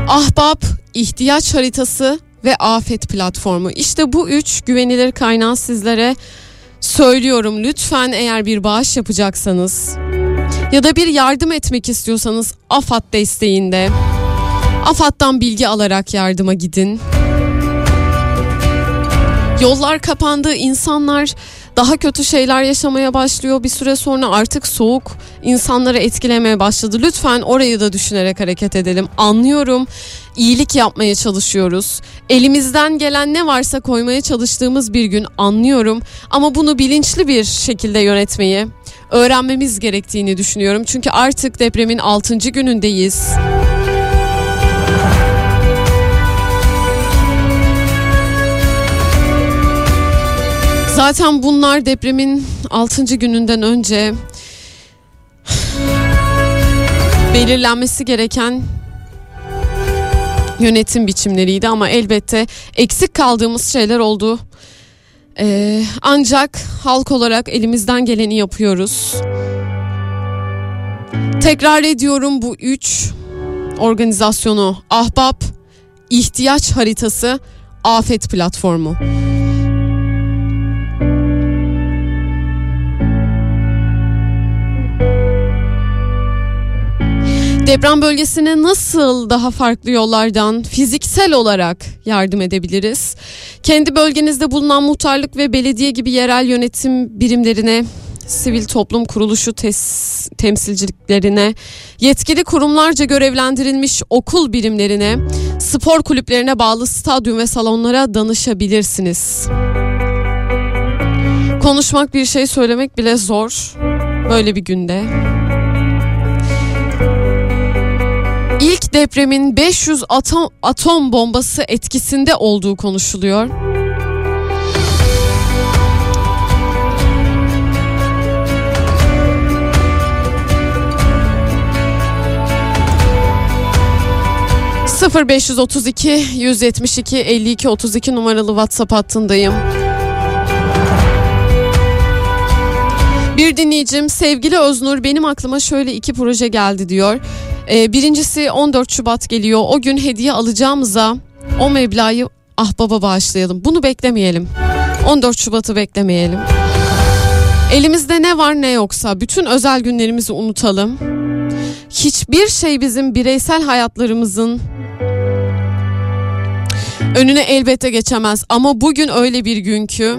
Ahbap, ihtiyaç haritası ve afet platformu. İşte bu üç güvenilir kaynağı sizlere söylüyorum. Lütfen eğer bir bağış yapacaksanız ya da bir yardım etmek istiyorsanız AFAD desteğinde AFAD'dan bilgi alarak yardıma gidin. Yollar kapandı, insanlar daha kötü şeyler yaşamaya başlıyor. Bir süre sonra artık soğuk insanları etkilemeye başladı. Lütfen orayı da düşünerek hareket edelim. Anlıyorum. iyilik yapmaya çalışıyoruz. Elimizden gelen ne varsa koymaya çalıştığımız bir gün anlıyorum. Ama bunu bilinçli bir şekilde yönetmeyi öğrenmemiz gerektiğini düşünüyorum. Çünkü artık depremin 6. günündeyiz. Zaten bunlar depremin 6. gününden önce belirlenmesi gereken yönetim biçimleriydi ama elbette eksik kaldığımız şeyler oldu. Ee, ancak halk olarak elimizden geleni yapıyoruz. Tekrar ediyorum bu üç organizasyonu Ahbap, ihtiyaç haritası, afet platformu. Deprem bölgesine nasıl daha farklı yollardan fiziksel olarak yardım edebiliriz? Kendi bölgenizde bulunan muhtarlık ve belediye gibi yerel yönetim birimlerine, sivil toplum kuruluşu tes- temsilciliklerine, yetkili kurumlarca görevlendirilmiş okul birimlerine, spor kulüplerine bağlı stadyum ve salonlara danışabilirsiniz. Konuşmak bir şey söylemek bile zor böyle bir günde. depremin 500 atom, atom bombası etkisinde olduğu konuşuluyor. ...0532 172 52 32 numaralı WhatsApp hattındayım. Bir dinleyicim sevgili Öznur benim aklıma şöyle iki proje geldi diyor. Ee, birincisi 14 Şubat geliyor. O gün hediye alacağımıza o meblağı ahbaba bağışlayalım. Bunu beklemeyelim. 14 Şubat'ı beklemeyelim. Elimizde ne var ne yoksa bütün özel günlerimizi unutalım. Hiçbir şey bizim bireysel hayatlarımızın önüne elbette geçemez ama bugün öyle bir gün ki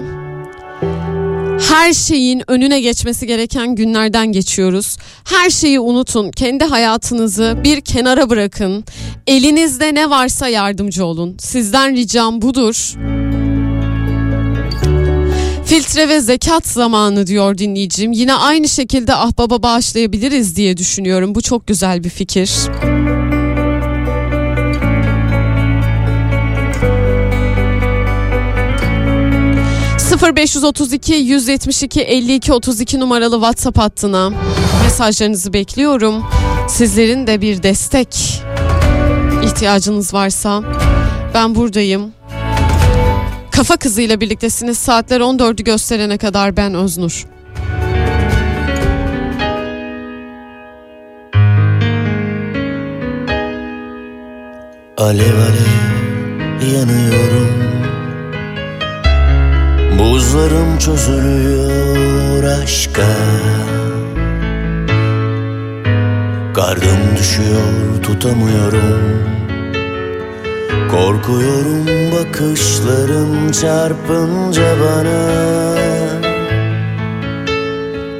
her şeyin önüne geçmesi gereken günlerden geçiyoruz. Her şeyi unutun. Kendi hayatınızı bir kenara bırakın. Elinizde ne varsa yardımcı olun. Sizden ricam budur. Filtre ve zekat zamanı diyor dinleyicim. Yine aynı şekilde ahbaba bağışlayabiliriz diye düşünüyorum. Bu çok güzel bir fikir. 0532 172 52 32 numaralı WhatsApp hattına mesajlarınızı bekliyorum. Sizlerin de bir destek ihtiyacınız varsa ben buradayım. Kafa kızıyla birliktesiniz. Saatler 14'ü gösterene kadar ben Öznur. Alev alev yanıyorum Buzlarım çözülüyor aşka. Kardım düşüyor tutamıyorum. Korkuyorum bakışların çarpınca bana.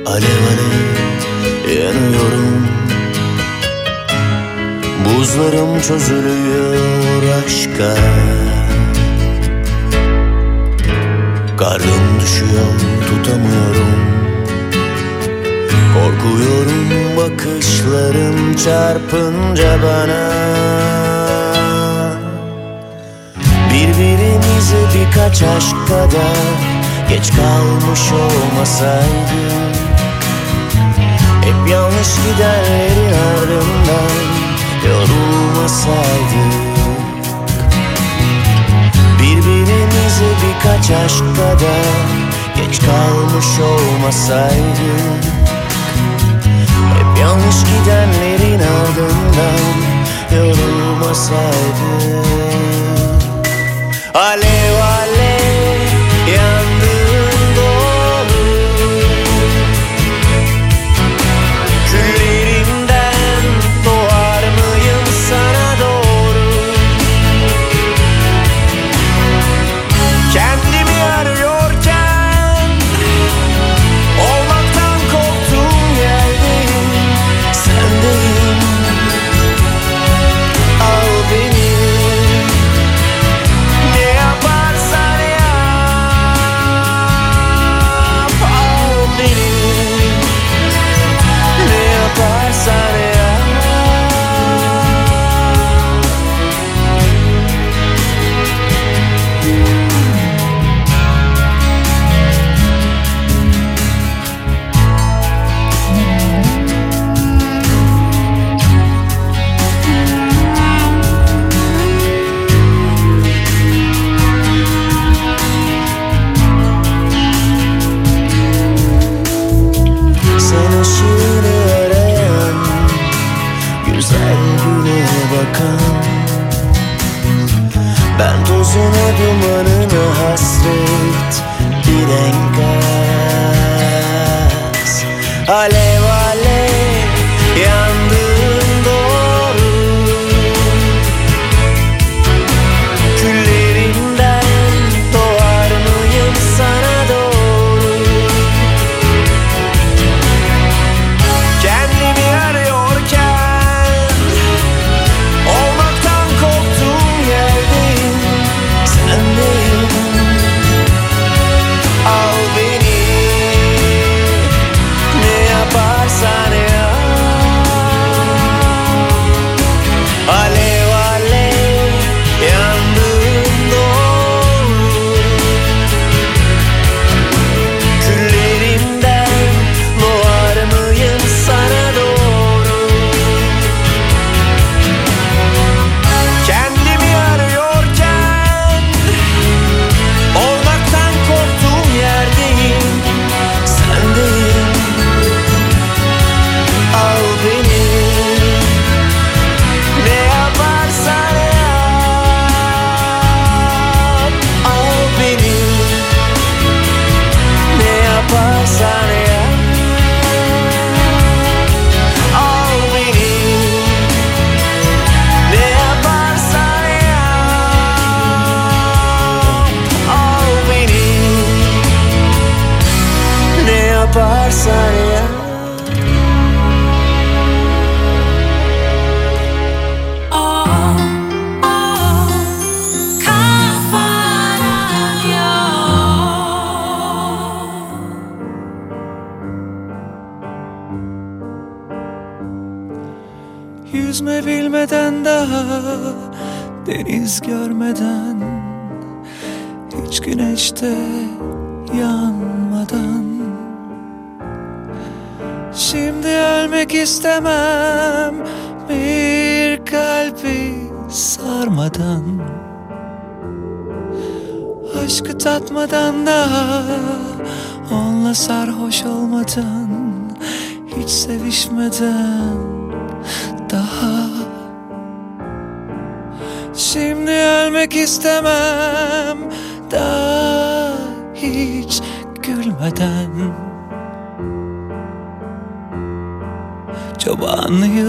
Alev alev yanıyorum. Buzlarım çözülüyor aşka Karnım düşüyor tutamıyorum. Korkuyorum bakışların çarpınca bana. Birbirimize birkaç aşk kadar Geç kalmış olmasaydık Hep yanlış gidenlerin ardından Yorulmasaydık birkaç aşk kadar Geç kalmış olmasaydık Hep yanlış gidenlerin ardından Yorulmasaydık Alev alev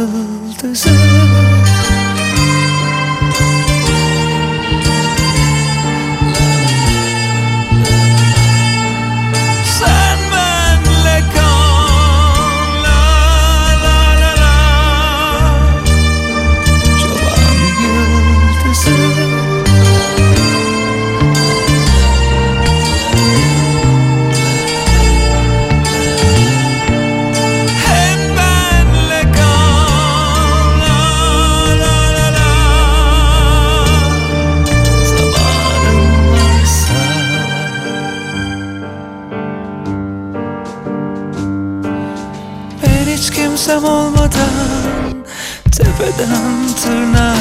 world deserves. Tırnağa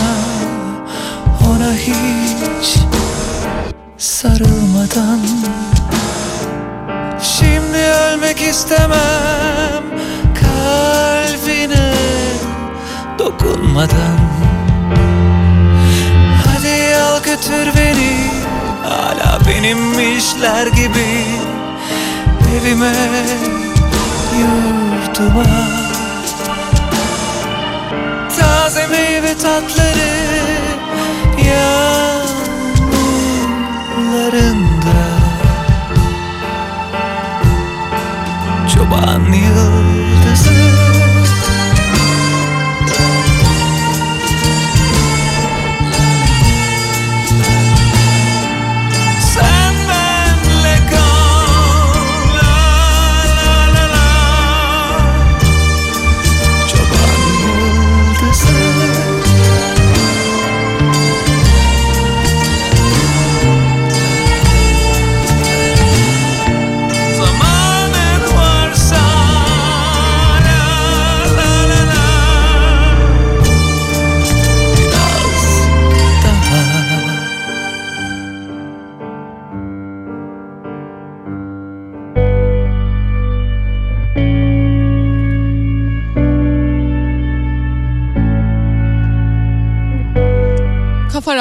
Ona hiç sarılmadan. Şimdi ölmek istemem Kalbine dokunmadan. Hadi al götür beni Hala benimmişler gibi. Evime yurduma that I'd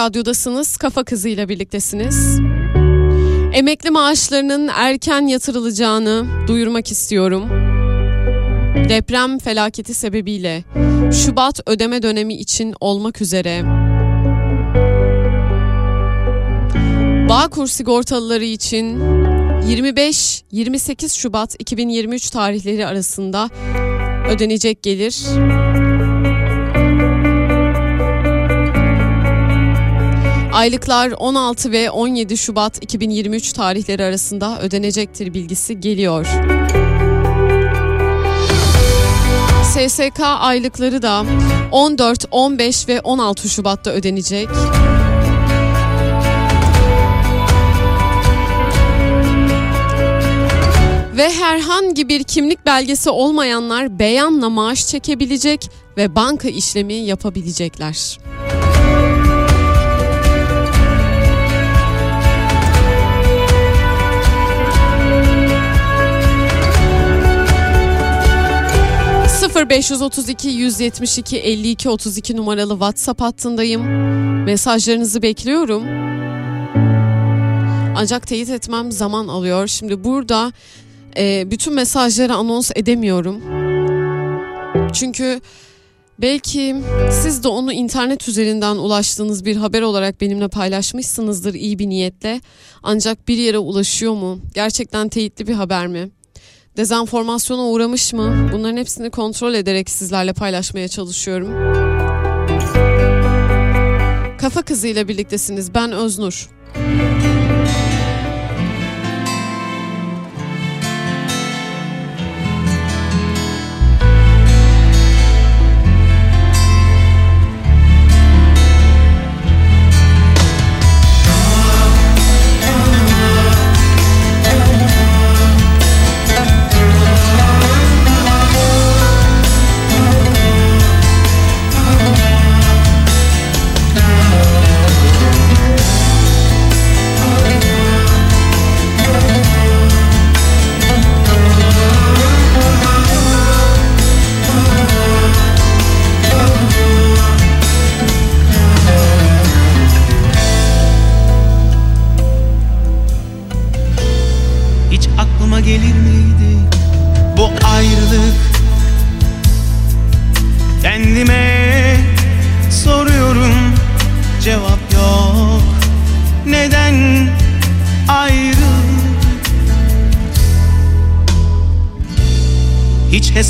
Radyo'dasınız, Kafa Kızı ile birliktesiniz. Emekli maaşlarının erken yatırılacağını duyurmak istiyorum. Deprem felaketi sebebiyle Şubat ödeme dönemi için olmak üzere Bağkur sigortalıları için 25-28 Şubat 2023 tarihleri arasında ödenecek gelir Aylıklar 16 ve 17 Şubat 2023 tarihleri arasında ödenecektir bilgisi geliyor. SSK aylıkları da 14, 15 ve 16 Şubat'ta ödenecek. Ve herhangi bir kimlik belgesi olmayanlar beyanla maaş çekebilecek ve banka işlemi yapabilecekler. Sıfır 532 172 52 32 numaralı WhatsApp hattındayım. Mesajlarınızı bekliyorum. Ancak teyit etmem zaman alıyor. Şimdi burada e, bütün mesajları anons edemiyorum. Çünkü belki siz de onu internet üzerinden ulaştığınız bir haber olarak benimle paylaşmışsınızdır iyi bir niyetle. Ancak bir yere ulaşıyor mu? Gerçekten teyitli bir haber mi? Dezenformasyona uğramış mı? Bunların hepsini kontrol ederek sizlerle paylaşmaya çalışıyorum. Kafa Kızı ile birliktesiniz. Ben Öznur.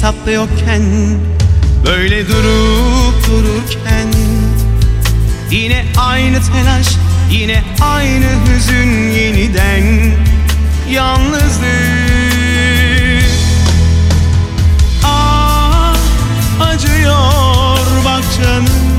Yokken böyle durup dururken Yine aynı telaş yine aynı hüzün yeniden yalnızlık. Ah acıyor bak canım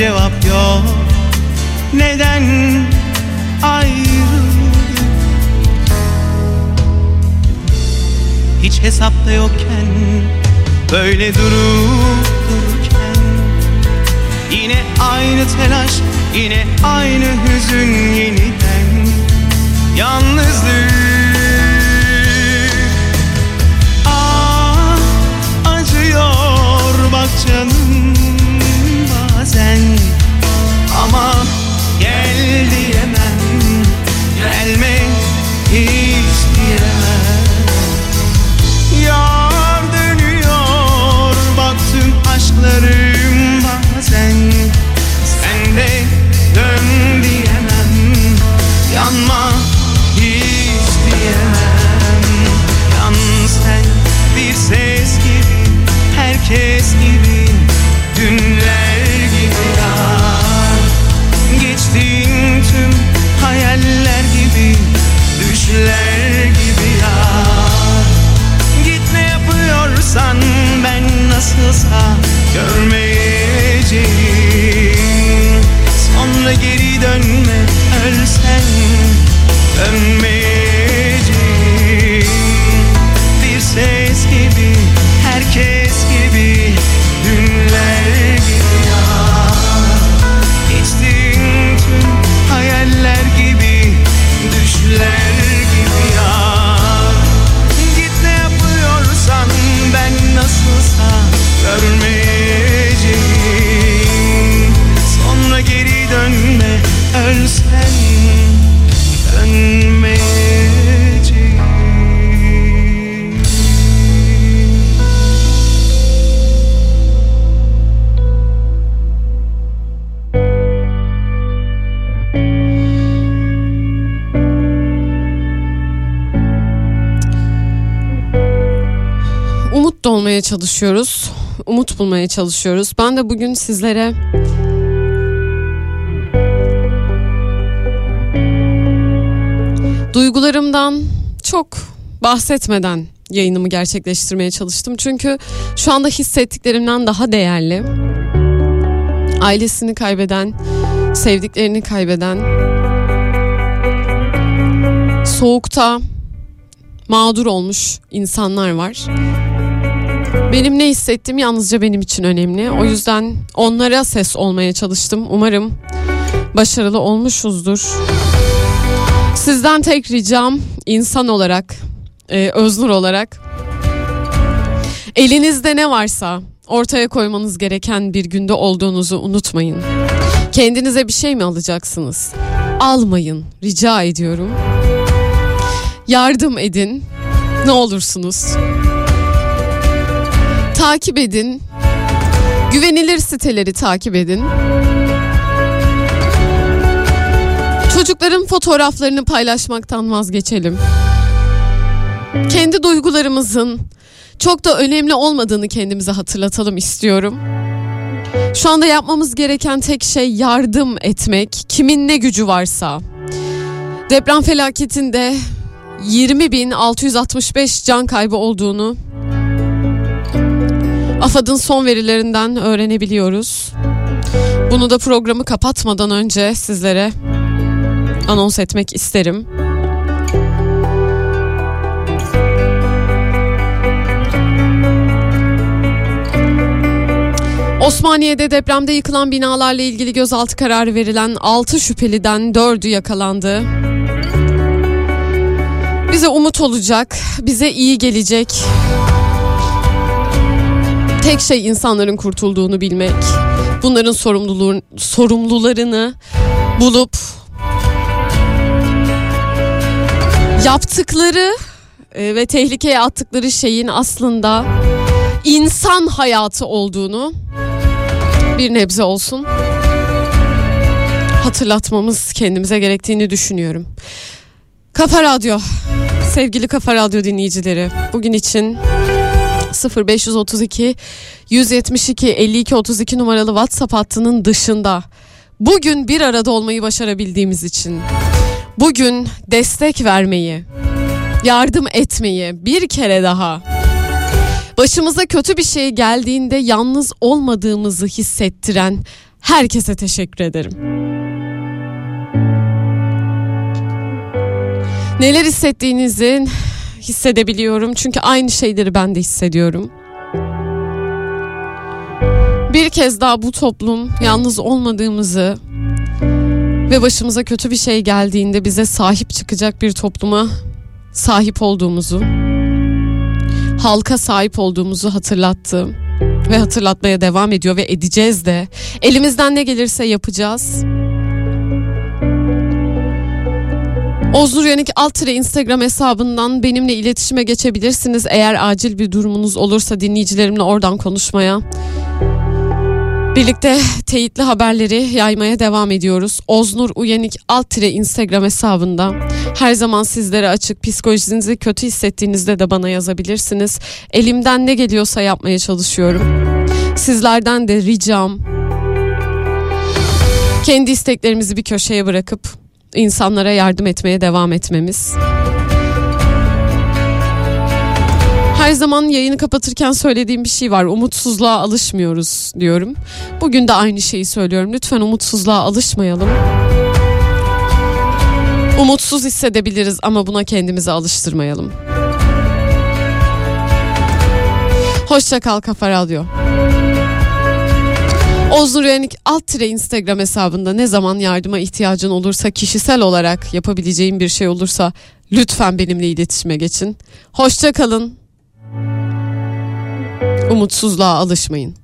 cevap yok. Neden ayrılık Hiç hesapta yokken böyle durup dururken. Yine aynı telaş yine aynı hüzün yeniden. Yalnızlık Ama gel diyemem. Gelme hiç diyemem. Yar dönüyor bak aşklarım bazen. Sen de dön diyemem. Dönsen görmeyeceğim. Sonra geri dönme ölsen dönme çalışıyoruz. Umut bulmaya çalışıyoruz. Ben de bugün sizlere duygularımdan çok bahsetmeden yayınımı gerçekleştirmeye çalıştım. Çünkü şu anda hissettiklerimden daha değerli. Ailesini kaybeden, sevdiklerini kaybeden, soğukta mağdur olmuş insanlar var. Benim ne hissettiğim yalnızca benim için önemli. O yüzden onlara ses olmaya çalıştım. Umarım başarılı olmuşuzdur. Sizden tek ricam insan olarak, e, Öznur olarak elinizde ne varsa ortaya koymanız gereken bir günde olduğunuzu unutmayın. Kendinize bir şey mi alacaksınız? Almayın, rica ediyorum. Yardım edin, ne olursunuz. Takip edin. Güvenilir siteleri takip edin. Çocukların fotoğraflarını paylaşmaktan vazgeçelim. Kendi duygularımızın çok da önemli olmadığını kendimize hatırlatalım istiyorum. Şu anda yapmamız gereken tek şey yardım etmek. Kimin ne gücü varsa. Deprem felaketinde 20.665 can kaybı olduğunu AFAD'ın son verilerinden öğrenebiliyoruz. Bunu da programı kapatmadan önce sizlere anons etmek isterim. Osmaniye'de depremde yıkılan binalarla ilgili gözaltı kararı verilen 6 şüpheliden 4'ü yakalandı. Bize umut olacak, bize iyi gelecek. Tek şey insanların kurtulduğunu bilmek. Bunların sorumluluğun, sorumlularını bulup yaptıkları e, ve tehlikeye attıkları şeyin aslında insan hayatı olduğunu bir nebze olsun hatırlatmamız kendimize gerektiğini düşünüyorum. Kafa Radyo, sevgili Kafa Radyo dinleyicileri, bugün için 0532 172 52 32 numaralı WhatsApp hattının dışında bugün bir arada olmayı başarabildiğimiz için bugün destek vermeyi, yardım etmeyi bir kere daha başımıza kötü bir şey geldiğinde yalnız olmadığımızı hissettiren herkese teşekkür ederim. Neler hissettiğinizi hissedebiliyorum çünkü aynı şeyleri ben de hissediyorum. Bir kez daha bu toplum yalnız olmadığımızı ve başımıza kötü bir şey geldiğinde bize sahip çıkacak bir topluma sahip olduğumuzu, halka sahip olduğumuzu hatırlattı ve hatırlatmaya devam ediyor ve edeceğiz de. Elimizden ne gelirse yapacağız. Oznur Yanık alt tire Instagram hesabından benimle iletişime geçebilirsiniz. Eğer acil bir durumunuz olursa dinleyicilerimle oradan konuşmaya. Birlikte teyitli haberleri yaymaya devam ediyoruz. Oznur Uyanık alt tire Instagram hesabında. Her zaman sizlere açık. Psikolojinizi kötü hissettiğinizde de bana yazabilirsiniz. Elimden ne geliyorsa yapmaya çalışıyorum. Sizlerden de ricam kendi isteklerimizi bir köşeye bırakıp insanlara yardım etmeye devam etmemiz. Her zaman yayını kapatırken söylediğim bir şey var. Umutsuzluğa alışmıyoruz diyorum. Bugün de aynı şeyi söylüyorum. Lütfen umutsuzluğa alışmayalım. Umutsuz hissedebiliriz ama buna kendimizi alıştırmayalım. Hoşça kal Kafa Radyo. Oznur Uyanık alt tire Instagram hesabında ne zaman yardıma ihtiyacın olursa kişisel olarak yapabileceğim bir şey olursa lütfen benimle iletişime geçin. Hoşça kalın. Umutsuzluğa alışmayın.